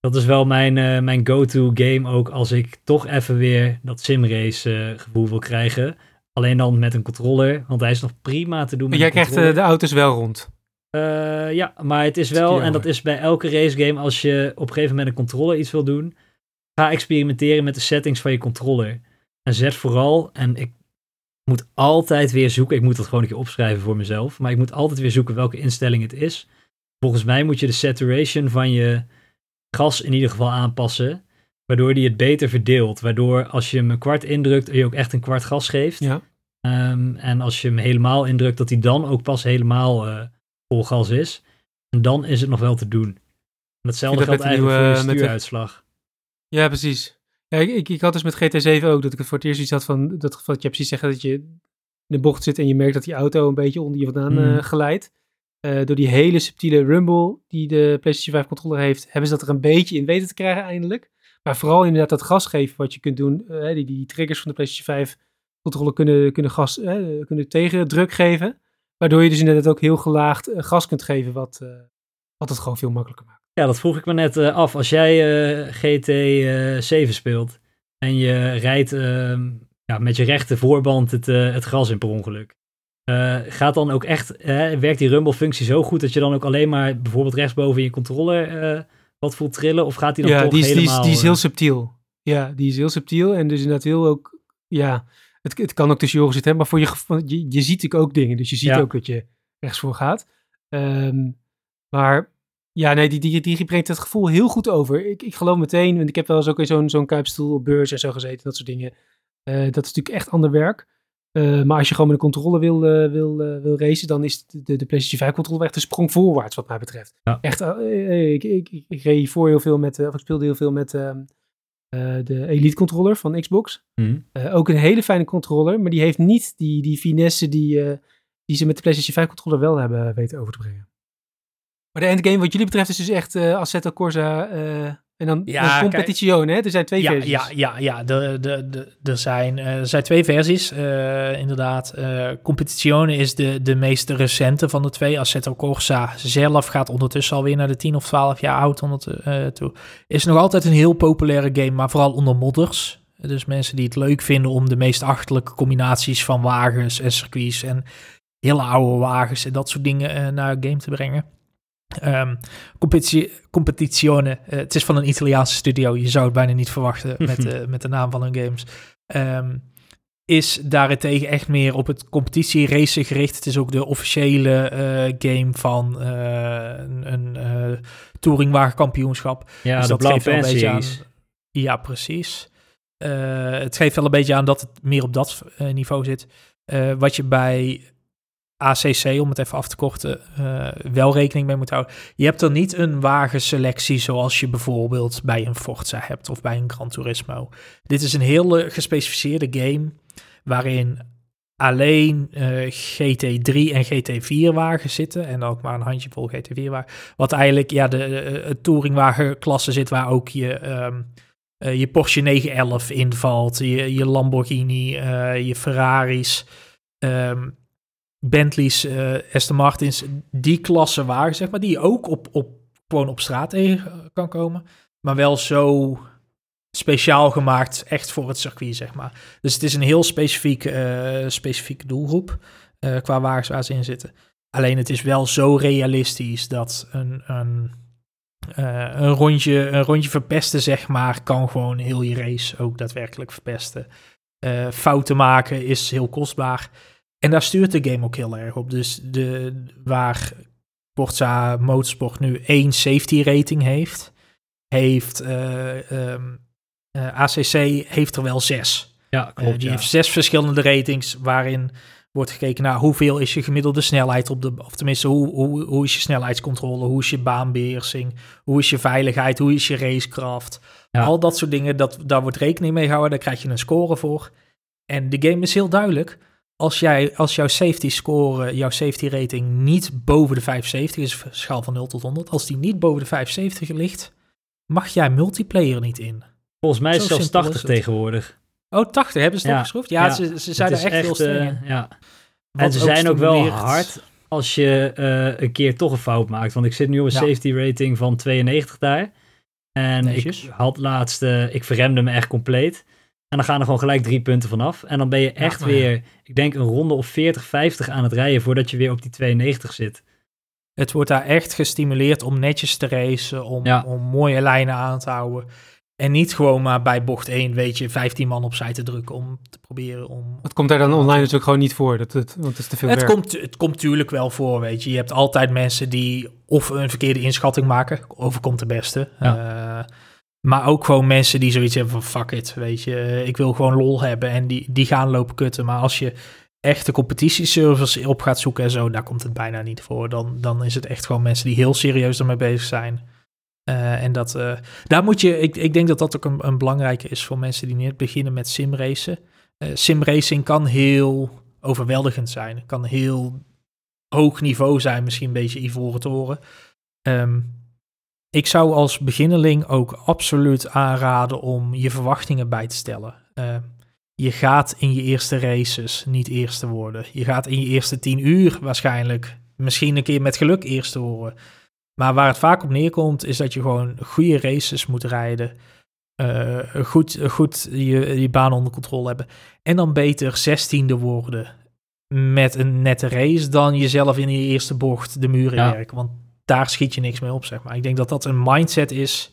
Dat is wel mijn, mijn go-to game ook als ik toch even weer dat simrace gevoel wil krijgen. Alleen dan met een controller, want hij is nog prima te doen met Jij krijgt de auto's wel rond. Eh, ja, maar het is wel, en dat is bij elke racegame, als je op een gegeven moment een controller iets wil doen, ga experimenteren met de settings van je controller. En zet vooral, en ik moet altijd weer zoeken, ik moet dat gewoon een keer opschrijven voor mezelf, maar ik moet altijd weer zoeken welke instelling het is. Volgens mij moet je de saturation van je gas in ieder geval aanpassen, waardoor die het beter verdeelt. Waardoor als je hem een kwart indrukt, je ook echt een kwart gas geeft. Ja. Ehm, en als je hem helemaal indrukt, dat hij dan ook pas helemaal eh, vol gas is. En dan is het nog wel te doen. En vind geldt eigenlijk voor je nieuwe, met de- stuuruitslag. Ja, precies. Ja, ik, ik, had dus met GT7 ook dat ik het voor het eerst iets had van dat geval dat je precies zeggen dat je in de bocht zit en je merkt dat die auto een beetje onder je vandaan eh, glijdt. Eh, door die hele subtiele rumble die de PlayStation 5 controller heeft, hebben ze dat er een beetje in weten te krijgen eindelijk. Maar vooral inderdaad dat gas geven wat je kunt doen. eh, die, die triggers van de PlayStation 5 controller kunnen, kunnen, gas, kunnen tegendruk geven. Waardoor je dus inderdaad ook heel gelaagd eh, gas kunt geven, wat, eh, wat het gewoon veel makkelijker maakt. Ja, dat vroeg ik me net eh, af. Als jij GT7 speelt en je rijdt ehm, ja, met je rechte voorband het, het gras in per ongeluk. Uh, gaat dan ook echt, werkt die rumble-functie zo goed dat je dan ook alleen maar bijvoorbeeld rechtsboven in je controller uh, wat voelt trillen? Of gaat die dan ja, toch die is, helemaal... die is, die is heel subtiel. Ja, die is heel subtiel en dus inderdaad heel ook, ja, het, het kan ook tussen je oren zitten, maar voor je, je, je ziet ook dingen, dus je ziet Ja. ook dat je rechtsvoor gaat. Ehm, maar ja, nee, die, die, die brengt het gevoel heel goed over. Ik, ik geloof meteen, want ik heb wel eens ook in zo'n zo'n kuipstoel op beurs en zo gezeten, dat soort dingen. Eh, dat is natuurlijk echt ander werk. Eh, maar als je gewoon met een controle wil, eh, wil, wil racen, dan is de, de PlayStation 5 controle echt een sprong voorwaarts wat mij betreft. Ja. Echt, ik, ik, ik, ik reed hiervoor heel veel met, of ik speelde heel veel met ehm, eh, de Elite controller van Xbox. Hm. Eh, ook een hele fijne controller, maar die heeft niet die, die finesse die, eh, die ze met de PlayStation 5 controller wel hebben weten over te brengen. Maar de endgame wat jullie betreft is dus echt eh Assetto Corsa eh, en dan, Ja, dan. Competizione, hè? Er zijn twee ja, versies. Ja, ja, ja. De, de, de, er, zijn, eh, er zijn twee versies, eh, inderdaad. Competizione is de, de meest recente van de twee. Assetto Corsa zelf gaat ondertussen alweer naar de 10 of 12 jaar oud onder, eh, toe. Is nog altijd een heel populaire game, maar vooral onder modders. Dus mensen die het leuk vinden om de meest achterlijke combinaties van wagens en circuits en hele oude wagens en dat soort dingen naar een game te brengen. Ehm competitie, competizione, eh, het is van een Italiaanse studio, je zou het bijna niet verwachten met, de met de naam van hun games. Ehm, is daarentegen echt meer op het competitie-racen gericht. Het is ook de officiële eh, game van eh, een, een eh touringwagenkampioenschap. Ja, Dus de dat geeft wel een beetje aan. Series. Ja, precies. Eh, het geeft wel een beetje aan dat het meer op dat eh, niveau zit. Eh, wat je bij ACC, om het even af te korten, eh, wel rekening mee moet houden. Je hebt er niet een wagenselectie zoals je bijvoorbeeld bij een Forza hebt of bij een Gran Turismo. Dit is een hele gespecificeerde game waarin alleen eh, GT3 en GT4 wagens zitten en ook maar een handjevol GT4 wagen. Wat eigenlijk ja, de, de, de touringwagenklasse zit waar ook je, ehm, eh, je Porsche 911 invalt, je, je Lamborghini, eh, je Ferraris, ehm, Bentleys, eh Aston Martins, die klasse wagen, zeg maar, die ook op, op, gewoon op straat tegen kan komen, maar wel zo speciaal gemaakt, echt voor het circuit, zeg maar. Dus het is een heel specifiek, eh, specifieke doelgroep eh, qua wagens waar ze in zitten. Alleen het is wel zo realistisch dat een, een, eh, een, rondje, een rondje verpesten, zeg maar, kan gewoon heel je race ook daadwerkelijk verpesten. Eh, fouten maken is heel kostbaar. En daar stuurt de game ook heel erg op. Dus de, waar Forza Motorsport nu één safety rating heeft, heeft eh, ehm, eh, ACC heeft er wel zes. Ja, Eh, klopt. die ja. heeft zes verschillende ratings waarin wordt gekeken naar hoeveel is je gemiddelde snelheid op de, of tenminste hoe, hoe, hoe is je snelheidscontrole, hoe is je baanbeheersing, hoe is je veiligheid, hoe is je racecraft. Ja. Al dat soort dingen, dat, daar wordt rekening mee gehouden, daar krijg je een score voor. En de game is heel duidelijk. Als, jij, als jouw safety score, jouw safety rating niet boven de 75 is, schaal van 0 tot 100, als die niet boven de 75 ligt, mag jij multiplayer niet in. Volgens mij is het zelfs simpel 80 is het. tegenwoordig. Oh, 80 hebben ze Ja, opgeschroefd? Ja, ja. Ze, ze zijn er echt, heel streng eh, in. ja. En ze zijn ook wel hard als je eh, een keer toch een fout maakt. Want ik zit nu op een safety rating van 92 daar. En Netjes. ik had laatst, eh, ik verremde me echt compleet. En dan gaan er gewoon gelijk drie punten vanaf. En dan ben je echt ja. weer, ik denk een ronde of 40, 50 aan het rijden voordat je weer op die 92 zit. Het wordt daar echt gestimuleerd om netjes te racen, om, Ja. om mooie lijnen aan te houden. En niet gewoon maar bij bocht 1, weet je, 15 man opzij te drukken om te proberen om... Dat komt daar dan online natuurlijk gewoon niet voor, dat, het, want het is te veel Het werk. komt, het komt natuurlijk wel voor, weet je. Je hebt altijd mensen die of een verkeerde inschatting maken, overkomt de beste. Eh, maar ook gewoon mensen die zoiets hebben van fuck it, weet je. Ik wil gewoon lol hebben en die, die gaan lopen kutten. Maar als je echte competitieservers op gaat zoeken en zo, daar komt het bijna niet voor. Dan, dan is het echt gewoon mensen die heel serieus ermee bezig zijn. Eh, en dat, eh, daar moet je, ik, ik denk dat dat ook een, belangrijke is voor mensen die net beginnen met simracen. Eh simracing kan heel overweldigend zijn. Kan heel hoog niveau zijn, misschien een beetje ivoren toren. Ehm, ik zou als beginneling ook absoluut aanraden om je verwachtingen bij te stellen. Eh, je gaat in je eerste races niet eerste worden. Je gaat in je eerste tien uur waarschijnlijk misschien een keer met geluk eerste worden. Maar waar het vaak op neerkomt, is dat je gewoon goede races moet rijden. eh, goed goed je, je baan onder controle hebben. En dan beter zestiende worden met een nette race dan jezelf in je eerste bocht de muren Ja. werken. Want daar schiet je niks mee op, zeg maar. Ik denk dat dat een mindset is,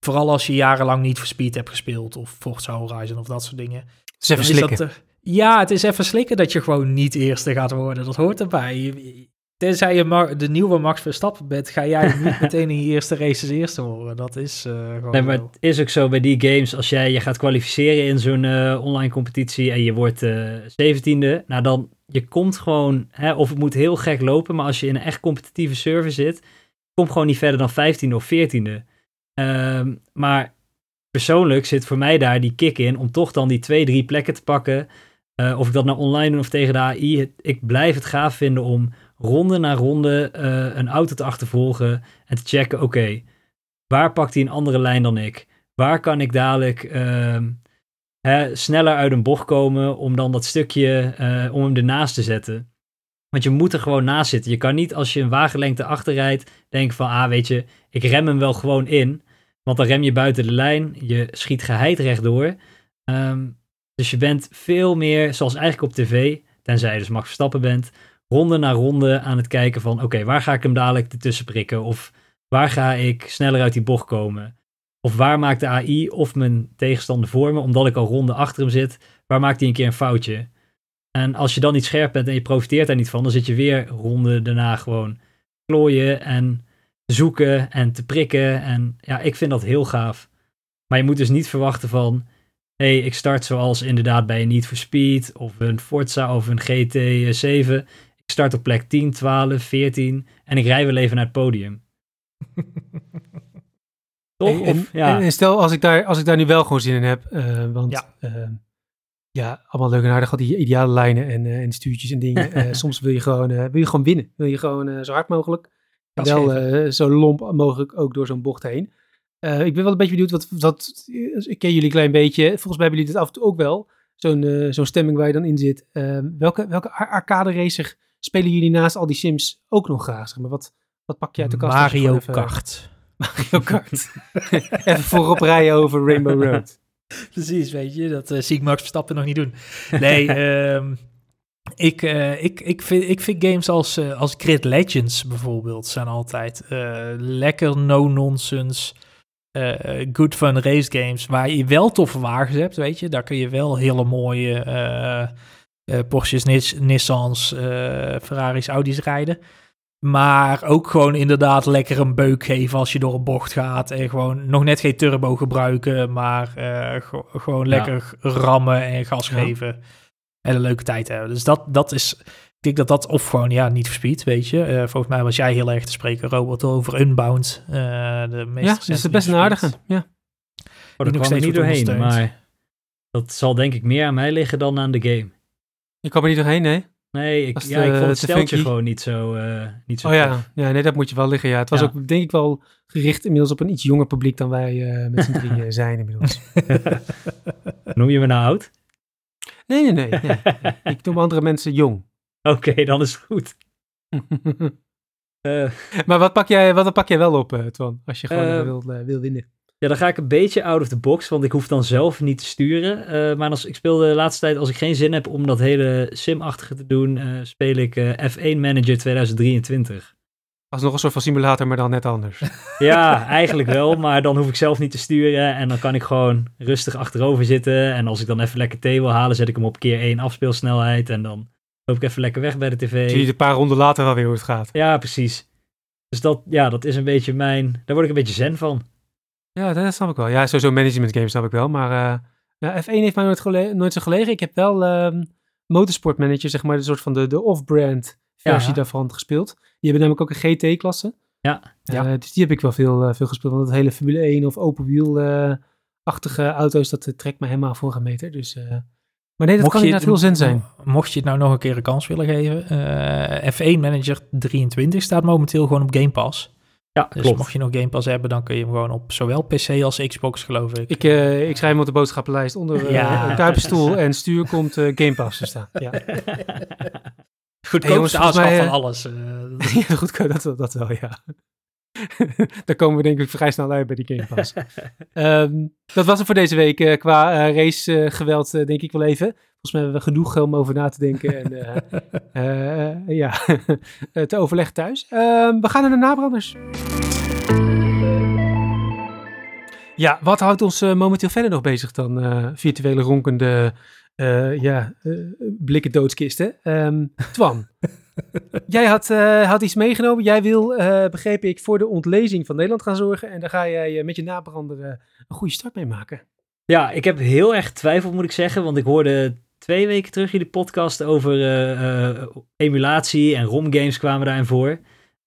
vooral als je jarenlang niet voor Speed hebt gespeeld of Forza Horizon of dat soort dingen. Dus even is slikken. dat, ja, het is even slikken dat je gewoon niet eerste gaat worden. Dat hoort erbij. Je- Tenzij je de nieuwe Max Verstappen bent, ga jij niet meteen in je eerste races eerste worden. Dat is eh, gewoon Nee, maar het is ook zo bij die games, als jij je gaat kwalificeren in zo'n eh, online competitie en je wordt eh zeventiende, nou dan, je komt gewoon, hè, of het moet heel gek lopen, maar als je in een echt competitieve server zit, kom gewoon niet verder dan vijftiende of veertiende. Ehm, maar persoonlijk zit voor mij daar die kick in om toch dan die twee, drie plekken te pakken. Of ik dat nou online doe of tegen de AI, het- ik blijf het gaaf vinden om ronde na ronde eh, een auto te achtervolgen en te checken, oké, waar pakt hij een andere lijn dan ik? Waar kan ik dadelijk ehm, hè, sneller uit een bocht komen om dan dat stukje, eh, om hem ernaast te zetten? Want je moet er gewoon naast zitten. Je kan niet als je een wagenlengte achterrijdt denken van, ah weet je, ik rem hem wel gewoon in. Want dan rem je buiten de lijn, je schiet geheid rechtdoor. Ehm, dus je bent veel meer, zoals eigenlijk op tv, tenzij je dus Max Verstappen bent, ronde na ronde aan het kijken van, oké, waar ga ik hem dadelijk ertussen prikken? Of Waar ga ik sneller uit die bocht komen? Of waar maakt de AI of mijn tegenstander voor me, omdat ik al ronde achter hem zit, waar maakt hij een keer een foutje? En als je dan niet scherp bent en je profiteert daar niet van, dan zit je weer ronde daarna gewoon klooien en zoeken en te prikken. En ja, ik vind dat heel gaaf. Maar je moet dus niet verwachten van, hé, hey, ik start zoals inderdaad bij een Need for Speed of een Forza of een GT7. Ik start op plek 10, 12, 14 en ik rij wel even naar het podium. Toch? En, Of, ja. en- en stel, als ik, daar, als ik daar nu wel gewoon zin in heb, eh, want Ja. ja. ja, allemaal leuk en aardig, al die ideale lijnen en, eh, en stuurtjes en dingen. Eh, soms wil je, gewoon, eh, wil je gewoon winnen. Wil je gewoon eh, zo hard mogelijk, wel eh, zo lomp mogelijk ook door zo'n bocht heen. Eh, ik ben wel een beetje benieuwd, wat, wat, ik ken jullie een klein beetje, volgens mij hebben jullie dit af en toe ook wel, zo'n zo'n stemming waar je dan in zit. Eh, welke welke ar- arcade racer spelen jullie naast al die sims ook nog graag? Zeg maar, wat, wat pak je uit de kast? Mario even- Kart. Mario Kart. even voorop rijden over Rainbow Road. Precies, weet je, dat eh, zie ik Max Verstappen nog niet doen. Nee, ehm, ik, eh, ik, ik, vind, ik vind games als, eh, als Grid Legends bijvoorbeeld zijn altijd lekker no-nonsense, good fun race games, waar je wel toffe wagens hebt, weet je. Daar kun je wel hele mooie eh, Porsches, Nis- Nissans, eh, Ferraris, Audi's rijden. Maar ook gewoon inderdaad lekker een beuk geven als je door een bocht gaat. En gewoon nog net geen turbo gebruiken, maar eh, go- gewoon lekker rammen en gas Ja. geven. En een leuke tijd hebben. Dus dat, dat is, ik denk dat dat of gewoon, ja, niet verspeed, weet je. Eh, volgens mij was jij heel erg te spreken, Robert, over Unbound. eh, de meest Ja, dat is best een aardige. Ja. Oh, daar nog kwam ik steeds niet doorheen, maar dat zal denk ik meer aan mij liggen dan aan de game. Ik kwam er niet doorheen, nee. Nee, ik, ja, ik de- vond het te steltje gewoon niet zo, eh niet zo Oh ja. tof. ja, nee, dat moet je wel liggen. Ja. Het was Ja. ook denk ik wel gericht inmiddels op een iets jonger publiek dan wij eh, met z'n drieën zijn inmiddels. Noem je me nou oud? Nee, nee, nee. nee. Ik noem andere mensen jong. Oké, dan is het goed. Eh, maar wat pak jij, wat pak jij wel op, eh Twan, als je gewoon Eh, even wil, eh, wil winnen? Ja, dan ga ik een beetje out of the box, want ik hoef dan zelf niet te sturen. Eh, maar als, ik speel de laatste tijd, als ik geen zin heb om dat hele sim-achtige te doen, eh, speel ik eh, F1 Manager 2023. Alsnog een soort van simulator, maar dan net anders. Ja, eigenlijk wel, maar dan hoef ik zelf niet te sturen en dan kan ik gewoon rustig achterover zitten. En als ik dan even lekker thee wil halen, zet ik hem op keer 1 afspeelsnelheid en dan loop ik even lekker weg bij de tv. Zie je een paar ronden later wel weer hoe het gaat. Ja, precies. Dus dat, ja, dat is een beetje mijn, daar word ik een beetje zen van. Ja, dat snap ik wel. Ja, sowieso management games snap ik wel. Maar eh, ja, F1 heeft mij nooit, nooit zo gelegen. Ik heb wel ehm Motorsport Manager, zeg maar, de soort van de, de off-brand versie Ja. daarvan gespeeld. Die hebben namelijk ook een GT-klasse. Ja. Ja. dus die heb ik wel veel, eh, veel gespeeld. Want het hele Formule 1 of open wiel-achtige auto's, dat eh, trekt me helemaal voor een meter. Dus, eh, maar nee, dat kan inderdaad heel zen zijn. Mocht je het nou nog een keer een kans willen geven, eh, F1 Manager 23 staat momenteel gewoon op Game Pass. Ja, Dus klopt. mocht je nog Game Pass hebben, dan kun je hem gewoon op zowel PC als Xbox, geloof ik. Ik, eh, ik schrijf hem op de boodschappenlijst onder eh Ja. een kuipenstoel en stuur komt eh, Game Pass te staan. Ja. Goedkoopste Hey, mij, van alles. eh. Ja, goed, dat, dat wel, ja. Daar komen we denk ik vrij snel uit bij die Game Pass. Ehm, dat was het voor deze week qua eh, racegeweld, denk ik wel even. Volgens mij hebben we genoeg om over na te denken en eh, eh, ja, te overleggen thuis. Ehm, we gaan naar de nabranders. Ja, wat houdt ons momenteel verder nog bezig dan virtuele ronkende ja, blikken doodskisten? Um, Twan, jij had, had iets meegenomen. Jij wil, begreep ik, voor de ontlezing van Nederland gaan zorgen. En daar ga jij met je nabrander een goede start mee maken. Ja, ik heb heel erg twijfel, moet ik zeggen. Want ik hoorde twee weken terug jullie podcast over uh, uh, emulatie en ROM-games kwamen daarin voor.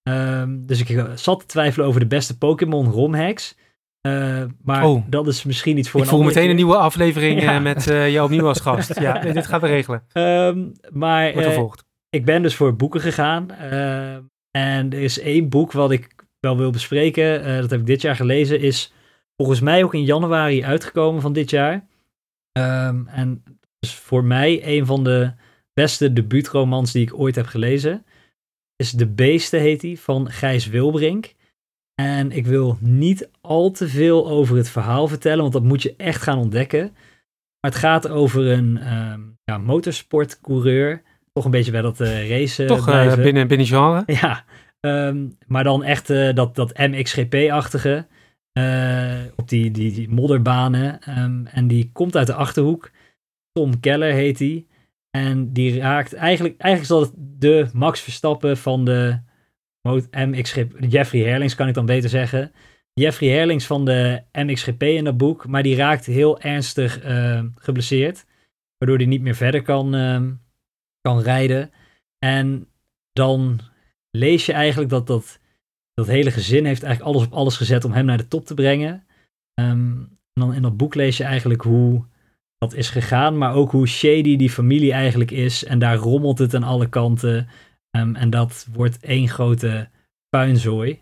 Um, dus ik eh, zat te twijfelen over de beste Pokémon ROM-hacks. Uh, maar oh. dat is misschien iets voor ik een voel meteen een nieuwe aflevering ja. met jou opnieuw als gast. ja, dit gaan we regelen. Um, maar ik ben dus voor boeken gegaan. Ehm, en er is één boek wat ik wel wil bespreken. dat heb ik dit jaar gelezen. Is volgens mij ook in januari uitgekomen van dit jaar. Um, en is voor mij een van de beste debuutromans die ik ooit heb gelezen. Is De Beesten heet die, van Gijs Wilbrink. En ik wil niet al te veel over het verhaal vertellen, want dat moet je echt gaan ontdekken. Maar het gaat over een um, ja, motorsportcoureur. Toch een beetje bij dat uh, race Toch uh, binnen, binnen genre. Ja, um, maar dan echt uh, dat, dat MXGP-achtige. Op die, die, die modderbanen. Um, en die komt uit de achterhoek. Tom Keller heet hij. En die raakt eigenlijk, eigenlijk is dat de Max Verstappen van de MXGP. Jeffrey Herlings kan ik dan beter zeggen. Jeffrey Herlings van de MXGP in dat boek. Maar die raakt heel ernstig uh, geblesseerd. Waardoor hij niet meer verder kan, uh, kan rijden. En dan lees je eigenlijk dat dat dat hele gezin heeft eigenlijk alles op alles gezet om hem naar de top te brengen. Um, en dan in dat boek lees je eigenlijk hoe dat is gegaan, maar ook hoe shady die familie eigenlijk is. En daar rommelt het aan alle kanten. Um, en dat wordt één grote puinzooi.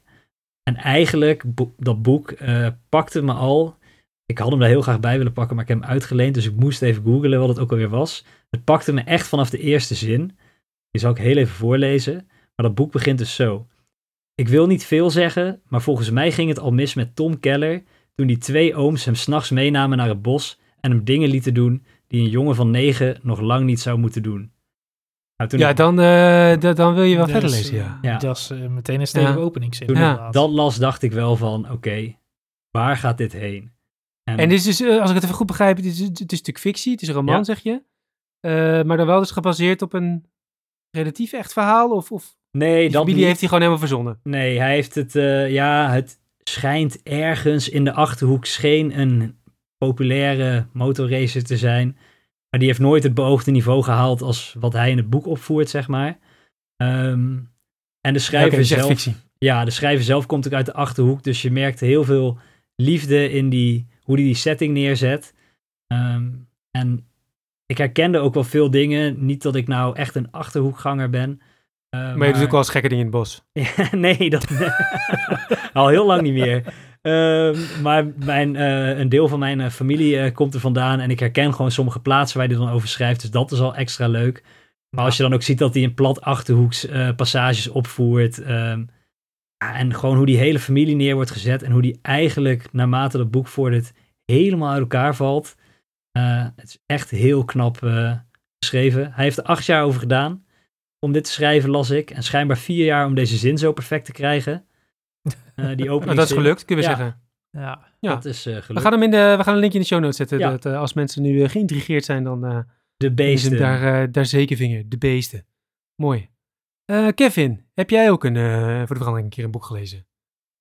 En eigenlijk, dat boek uh, pakte me al. Ik had hem daar heel graag bij willen pakken, maar ik heb hem uitgeleend. Dus ik moest even googlen wat het ook alweer was. Het pakte me echt vanaf de eerste zin. Die zal ik heel even voorlezen. Maar dat boek begint dus zo. Ik wil niet veel zeggen, maar volgens mij ging het al mis met Tom Keller toen die twee ooms hem s'nachts meenamen naar het bos en hem dingen lieten doen die een jongen van negen nog lang niet zou moeten doen. Nou, ja, dan, uh, dan wil je wel verder lezen, ja. ja. Dat is uh, meteen een stevige ja. openingszin. Toen ja. dat las, dacht ik wel van, oké, okay, waar gaat dit heen? En, en dit is dus, als ik het even goed begrijp, het is, het is natuurlijk fictie, het is een roman, ja. zeg je. maar dan wel dus gebaseerd op een relatief echt verhaal? Of, of Nee, dat familie heeft hij gewoon helemaal verzonnen. Nee, hij heeft het, uh, ja, het schijnt ergens in de achterhoek scheen een populaire motorracer te zijn. Maar die heeft nooit het beoogde niveau gehaald als wat hij in het boek opvoert, zeg maar. Um, en de schrijver zelf. Fictie. Ja, de schrijver zelf komt ook uit de achterhoek. Dus je merkt heel veel liefde in die, hoe hij die setting neerzet. Um, en ik herkende ook wel veel dingen. Niet dat ik nou echt een achterhoekganger ben. Uh, maar, maar je doet ook wel eens gekke dingen in het bos. nee, dat al heel lang niet meer. Uh, maar mijn, uh, een deel van mijn uh, familie komt er vandaan en ik herken gewoon sommige plaatsen waar hij dan over schrijft. Dus dat is al extra leuk. Maar als je dan ook ziet dat hij een plat achterhoeks passages opvoert. Ehm, en gewoon hoe die hele familie neer wordt gezet en hoe die eigenlijk naarmate het boek voordat helemaal uit elkaar valt. het is echt heel knap geschreven. Hij heeft er acht jaar over gedaan om dit te schrijven, las ik. En schijnbaar vier jaar om deze zin zo perfect te krijgen. Uh, die opening. dat is gelukt, kunnen we ja. zeggen. Ja, ja, dat is uh, gelukt. We gaan, hem in de, we gaan een linkje in de show notes zetten. Ja. Dat, uh, als mensen nu geïntrigeerd zijn, dan... de beesten. Daar, daar zeker vinger. De beesten. Mooi. Kevin, heb jij ook een, voor de verandering een keer een boek gelezen?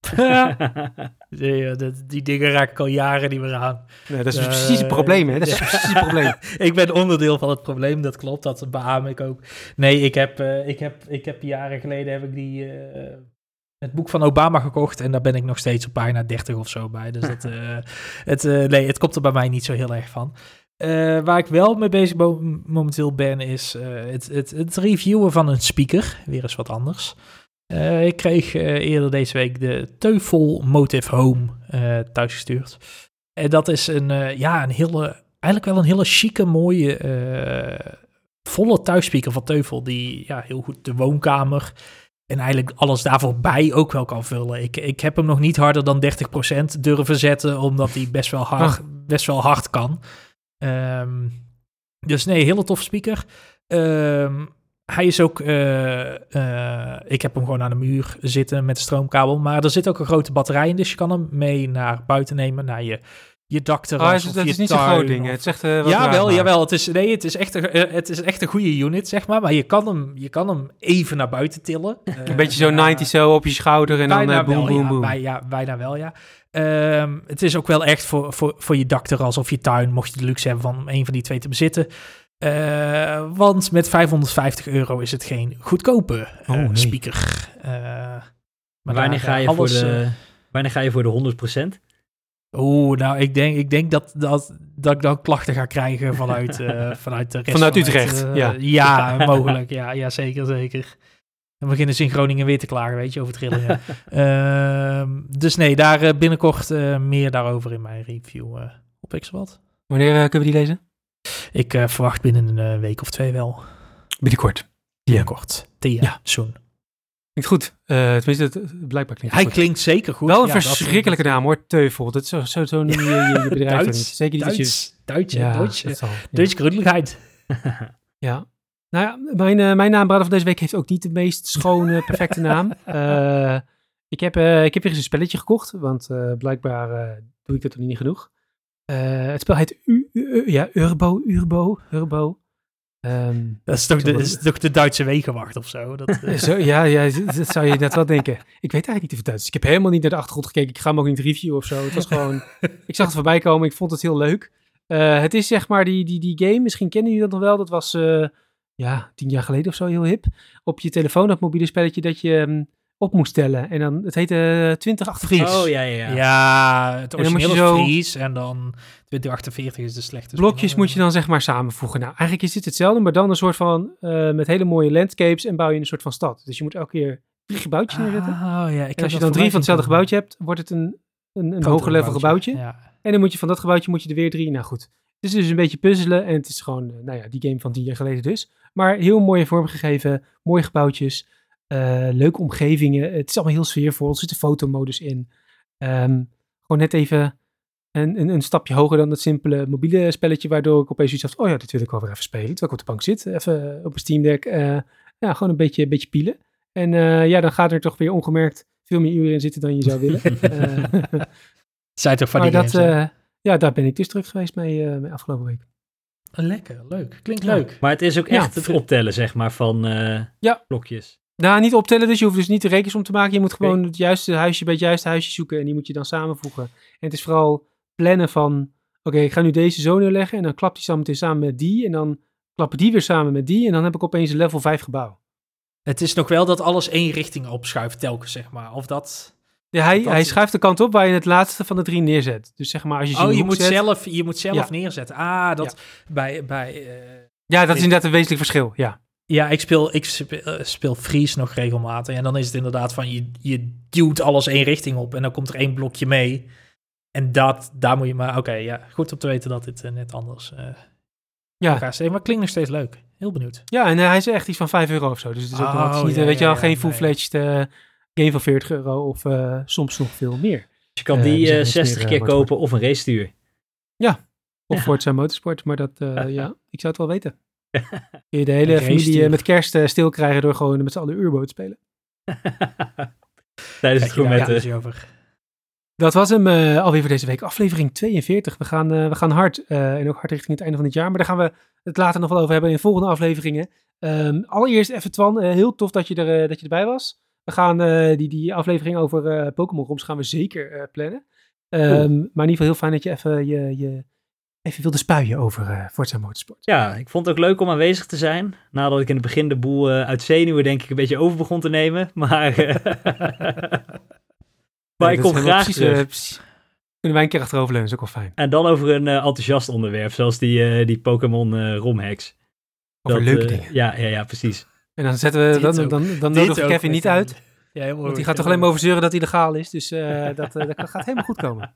die, die, dingen raak ik al jaren niet meer aan. Nee, dat is uh, precies het probleem, hè? Dat is precies het probleem. ik ben onderdeel van het probleem, dat klopt. Dat beaam ik ook. Nee, ik heb, uh, ik heb, ik heb jaren geleden heb ik die, uh, het boek van Obama gekocht. En daar ben ik nog steeds op pagina 30 of zo bij. Dus dat, het, nee, het komt er bij mij niet zo heel erg van. waar ik wel mee bezig momenteel ben, is het, het, het reviewen van een speaker. Weer eens wat anders. Uh, ik kreeg eerder deze week de Teufel Motive Home thuisgestuurd. En dat is een, ja, een hele, eigenlijk wel een hele chique, mooie, volle thuisspeaker van Teufel. Die ja, heel goed de woonkamer en eigenlijk alles daarvoor bij ook wel kan vullen. Ik, ik heb hem nog niet harder dan 30% durven zetten, omdat hij best wel hard, best wel hard kan. Um, Dus nee, hele toffe speaker. Ehm, hij is ook, eh, eh, ik heb hem gewoon aan de muur zitten met de stroomkabel, maar er zit ook een grote batterij in, dus je kan hem mee naar buiten nemen, naar je, je dakterras Oh, of is, dat je is niet zo'n tuin groot ding. of- Het is echt eh, wat jawel. Het is, nee, het is, echt een, eh, het is echt een goede unit, zeg maar. Maar je kan hem, je kan hem even naar buiten tillen. Een beetje zo 90 zo op je schouder en dan eh, boem, wel, boem, ja, boem. bij- ja, bijna wel, ja. Ehm, het is ook wel echt voor, voor, voor je dakterras of je tuin, mocht je de luxe hebben van een van die twee te bezitten. Eh, want met 550 euro is het geen goedkope eh, Oh, nee. speaker. Eh, maar wanneer, daar, ga eh, je voor de, eh, wanneer ga je voor de 100%? Oeh, nou, ik denk, ik denk dat, dat, dat ik dan klachten ga krijgen vanuit, eh, vanuit de rest Vanuit van Utrecht, eh, ja. Ja, mogelijk. Ja, ja, zeker, zeker. Dan beginnen ze in Groningen weer te klagen, weet je, over trillingen. Ehm, dus nee, daar eh, binnenkort meer daarover in mijn review op Pixelbad. Wanneer kunnen we die lezen? Ik verwacht binnen een week of twee wel. Binnenkort. Binnenkort. Tia, Ja. soon. Klinkt goed. Eh, tenminste, het, blijkbaar klinkt Hij goed. klinkt zeker goed. Wel een Ja, verschrikkelijke naam hoor, Teufel. Dat is zo, zo, zo noem je je, je bedrijf. Duits, Zeker niet. Duits, Duits, Ja, Duits, ja. Duits grudeligheid. Ja. Nou ja, mijn, eh mijn naambrader van deze week heeft ook niet de meest schone, perfecte naam. Eh, ik, heb, ik heb weer eens een spelletje gekocht, want blijkbaar doe ik dat nog niet genoeg. Het spel heet U, U- U- ja, Urbo, Urbo, Urbo. Dat is toch de, Zo- dat is toch de Duitse wegenwacht of zo? Dat, eh, zo, ja, ja, dat zou je net wel denken. Ik weet eigenlijk niet of het Duits is. Ik heb helemaal niet naar de achtergrond gekeken. Ik ga hem ook niet reviewen of zo. Het was gewoon... ik zag het voorbij komen. Ik vond het heel leuk. Eh, het is zeg maar die, die, die game. Misschien kennen jullie dat nog wel. Dat was eh, ja, tien jaar geleden of zo heel hip. Op je telefoon, dat mobiele spelletje dat je ehm, op moest tellen. En dan, het heette eh, 2048. Oh ja, ja, ja. ja. het origineel is zo- Fries en dan 2048 is de slechte. Blokjes moet je dan zeg maar samenvoegen. Nou, eigenlijk is dit hetzelfde, maar dan een soort van eh, met hele mooie landscapes en bouw je een soort van stad. Dus je moet elke keer drie gebouwtjes neerzetten. Oh ja, ik en als je dan drie van hetzelfde gebouwtje hebt, wordt het een, een, een hoger level gebouwtje. Ja. En dan moet je van dat gebouwtje moet je er weer drie. Nou goed. Het is dus een beetje puzzelen. En het is gewoon, eh, nou ja, die game van tien jaar geleden dus. Maar heel mooie vormgegeven. Mooie gebouwtjes. Eh, leuke omgevingen. Het is allemaal heel sfeervol. Er zit een fotomodus in. Ehm, gewoon net even een, een, een stapje hoger dan dat simpele mobiele spelletje. Waardoor ik opeens iets had. Oh ja, dit wil ik wel weer even spelen. Terwijl ik op de bank zit. Even op een Steam Deck. eh, ja, gewoon een beetje, een beetje pielen. En eh, ja, dan gaat er toch weer ongemerkt veel meer uren in zitten dan je zou willen. Eh, Zij toch van die dat, games, eh, ja, daar ben ik dus terug geweest mee, eh, mee afgelopen week. Lekker, leuk. Klinkt ja. leuk. Maar het is ook Ja, echt het optellen, zeg maar, van eh, Ja. blokjes. Nou, niet optellen dus. Je hoeft dus niet de rekensom te maken. Je moet gewoon het juiste huisje bij het juiste huisje zoeken. En die moet je dan samenvoegen. En het is vooral plannen van... Oké, ik ga nu deze zo neerleggen. En dan klapt die samen samen met die. En dan klappen die weer samen met die. En dan heb ik opeens een level 5 gebouw. Het is nog wel dat alles één richting opschuift telkens, zeg maar. Of dat... Ja, hij, Dat hij is- schuift de kant op waar je het laatste van de drie neerzet. Dus zeg maar als je Oh, je moet, zet- zelf, je moet zelf Ja. neerzetten. Ah, dat bij... bij eh, Ja, dat is inderdaad een wezenlijk verschil. Ja. Ja, ik speel, ik speel, eh, speel Fries nog regelmatig. En dan is het inderdaad van, je, je duwt alles één richting op. En dan komt er één blokje mee. En dat, daar moet je maar... Oké, ja, goed om te weten dat dit eh, net anders eh Ja. gaat. Maar het klinkt nog steeds leuk. Heel benieuwd. ja, en hij is echt iets van 5 euro of zo. Dus het is ook nog, het is Oh, niet, ja, eh, weet je ja, wel, ja, geen full-fledged eh, game van 40 euro. Of eh, soms nog veel meer. Dus je kan die die zijn eh, iets 60 meer, keer kopen of een race stuur. Of Ja. Forza Motorsport, maar dat, eh, ja, ik zou het wel weten. Kun je de hele familie eh, met kerst eh, stil krijgen door gewoon met z'n allen Urbo te spelen. Tijdens het dus over. Dat was hem eh, alweer voor deze week. Aflevering 42. We gaan, we gaan hard. en ook hard richting het einde van het jaar. Maar daar gaan we het later nog wel over hebben in volgende afleveringen. Ehm, allereerst even Twan. heel tof dat je, er, dat je erbij was. We gaan die, die aflevering over Pokémon ROMs gaan we zeker plannen. Ehm, Maar in ieder geval heel fijn dat je even, je, je, even wilde spuien over eh Forza Motorsport. Ja, ik vond het ook leuk om aanwezig te zijn. Nadat ik in het begin de boel eh, uit zenuwen denk ik een beetje over begon te nemen. Maar, eh, maar ik kom graag precies. Kunnen wij een keer achteroverleunen, is ook wel fijn. En dan over een enthousiast onderwerp, zoals die, die Pokémon romhacks. Over Dat, leuke dingen. Ja, ja, ja, precies. En dan zetten we, dan, dan, dan, dan nodigen Kevin niet uit. Ja, Want die gaat toch alleen maar over zeuren dat hij legaal is. Dus dat, dat gaat helemaal goed komen.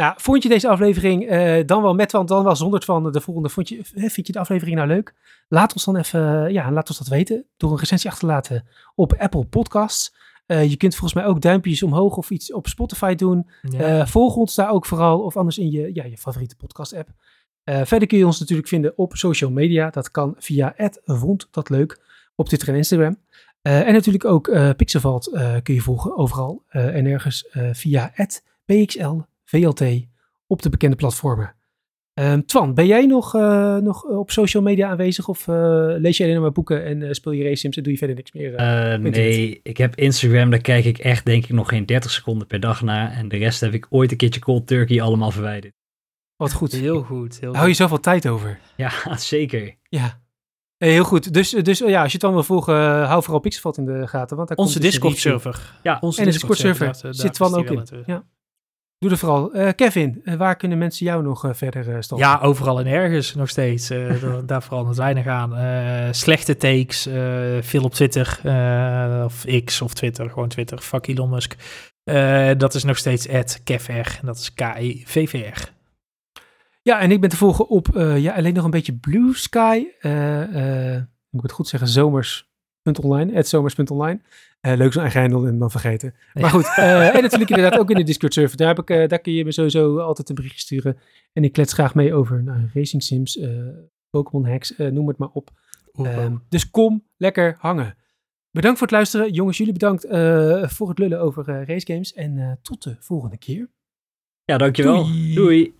Nou, vond je deze aflevering eh, dan wel met, want dan wel zonder van de volgende? Vond je, vind je de aflevering nou leuk? Laat ons dan even, eh, ja, laat ons dat weten door een recensie achter te laten op Apple Podcasts. Eh, je kunt volgens mij ook duimpjes omhoog of iets op Spotify doen. Ja. Volg ons daar ook vooral, of anders in je, ja, je favoriete podcast app. Verder kun je ons natuurlijk vinden op social media. Dat kan via vond dat leuk op Twitter en Instagram. En natuurlijk ook Pixelvalt kun je volgen overal en ergens via PXLVLT op de bekende platformen. Um, Twan, ben jij nog, uh, nog op social media aanwezig of uh, lees je alleen maar boeken en uh, speel je race sims en doe je verder niks meer? nee, ik heb Instagram, daar kijk ik echt denk ik nog geen 30 seconden per dag naar. En de rest heb ik ooit een keertje cold turkey allemaal verwijderd. Wat goed. Heel goed. Heel Hou je zoveel tijd over? Ja, zeker. Ja. heel goed. Dus, dus ja, als je het dan wil volgen, hou vooral Pixelvat in de gaten. Want Onze dus Discord-server. Ja, onze Discord-server zit Twan ook in. Ja. Doe er vooral. Uh, Kevin, uh, waar kunnen mensen jou nog uh, verder stalken? Ja, overal en ergens nog steeds. daar vooral het weinig aan. slechte takes, veel op Twitter. of X of Twitter, gewoon Twitter. Fuck Elon Musk. dat is nog steeds @kevr en dat is K-I-V-V-R. Ja, en ik ben te volgen op ja, alleen nog een beetje Blue Sky. moet ik het goed zeggen? Zomers.online. Zomers.online. Uh, leuk zo'n eigen handel en dan vergeten. Maar goed, uh, en natuurlijk inderdaad ook in de Discord server. Daar, heb ik, uh, daar kun je me sowieso altijd een berichtje sturen. En ik klets graag mee over nou, racing sims, Pokémon hacks, noem het maar op. Um, dus kom lekker hangen. Bedankt voor het luisteren. Jongens, jullie bedankt voor het lullen over race games. En tot de volgende keer. Ja, dankjewel. Doei. Doei.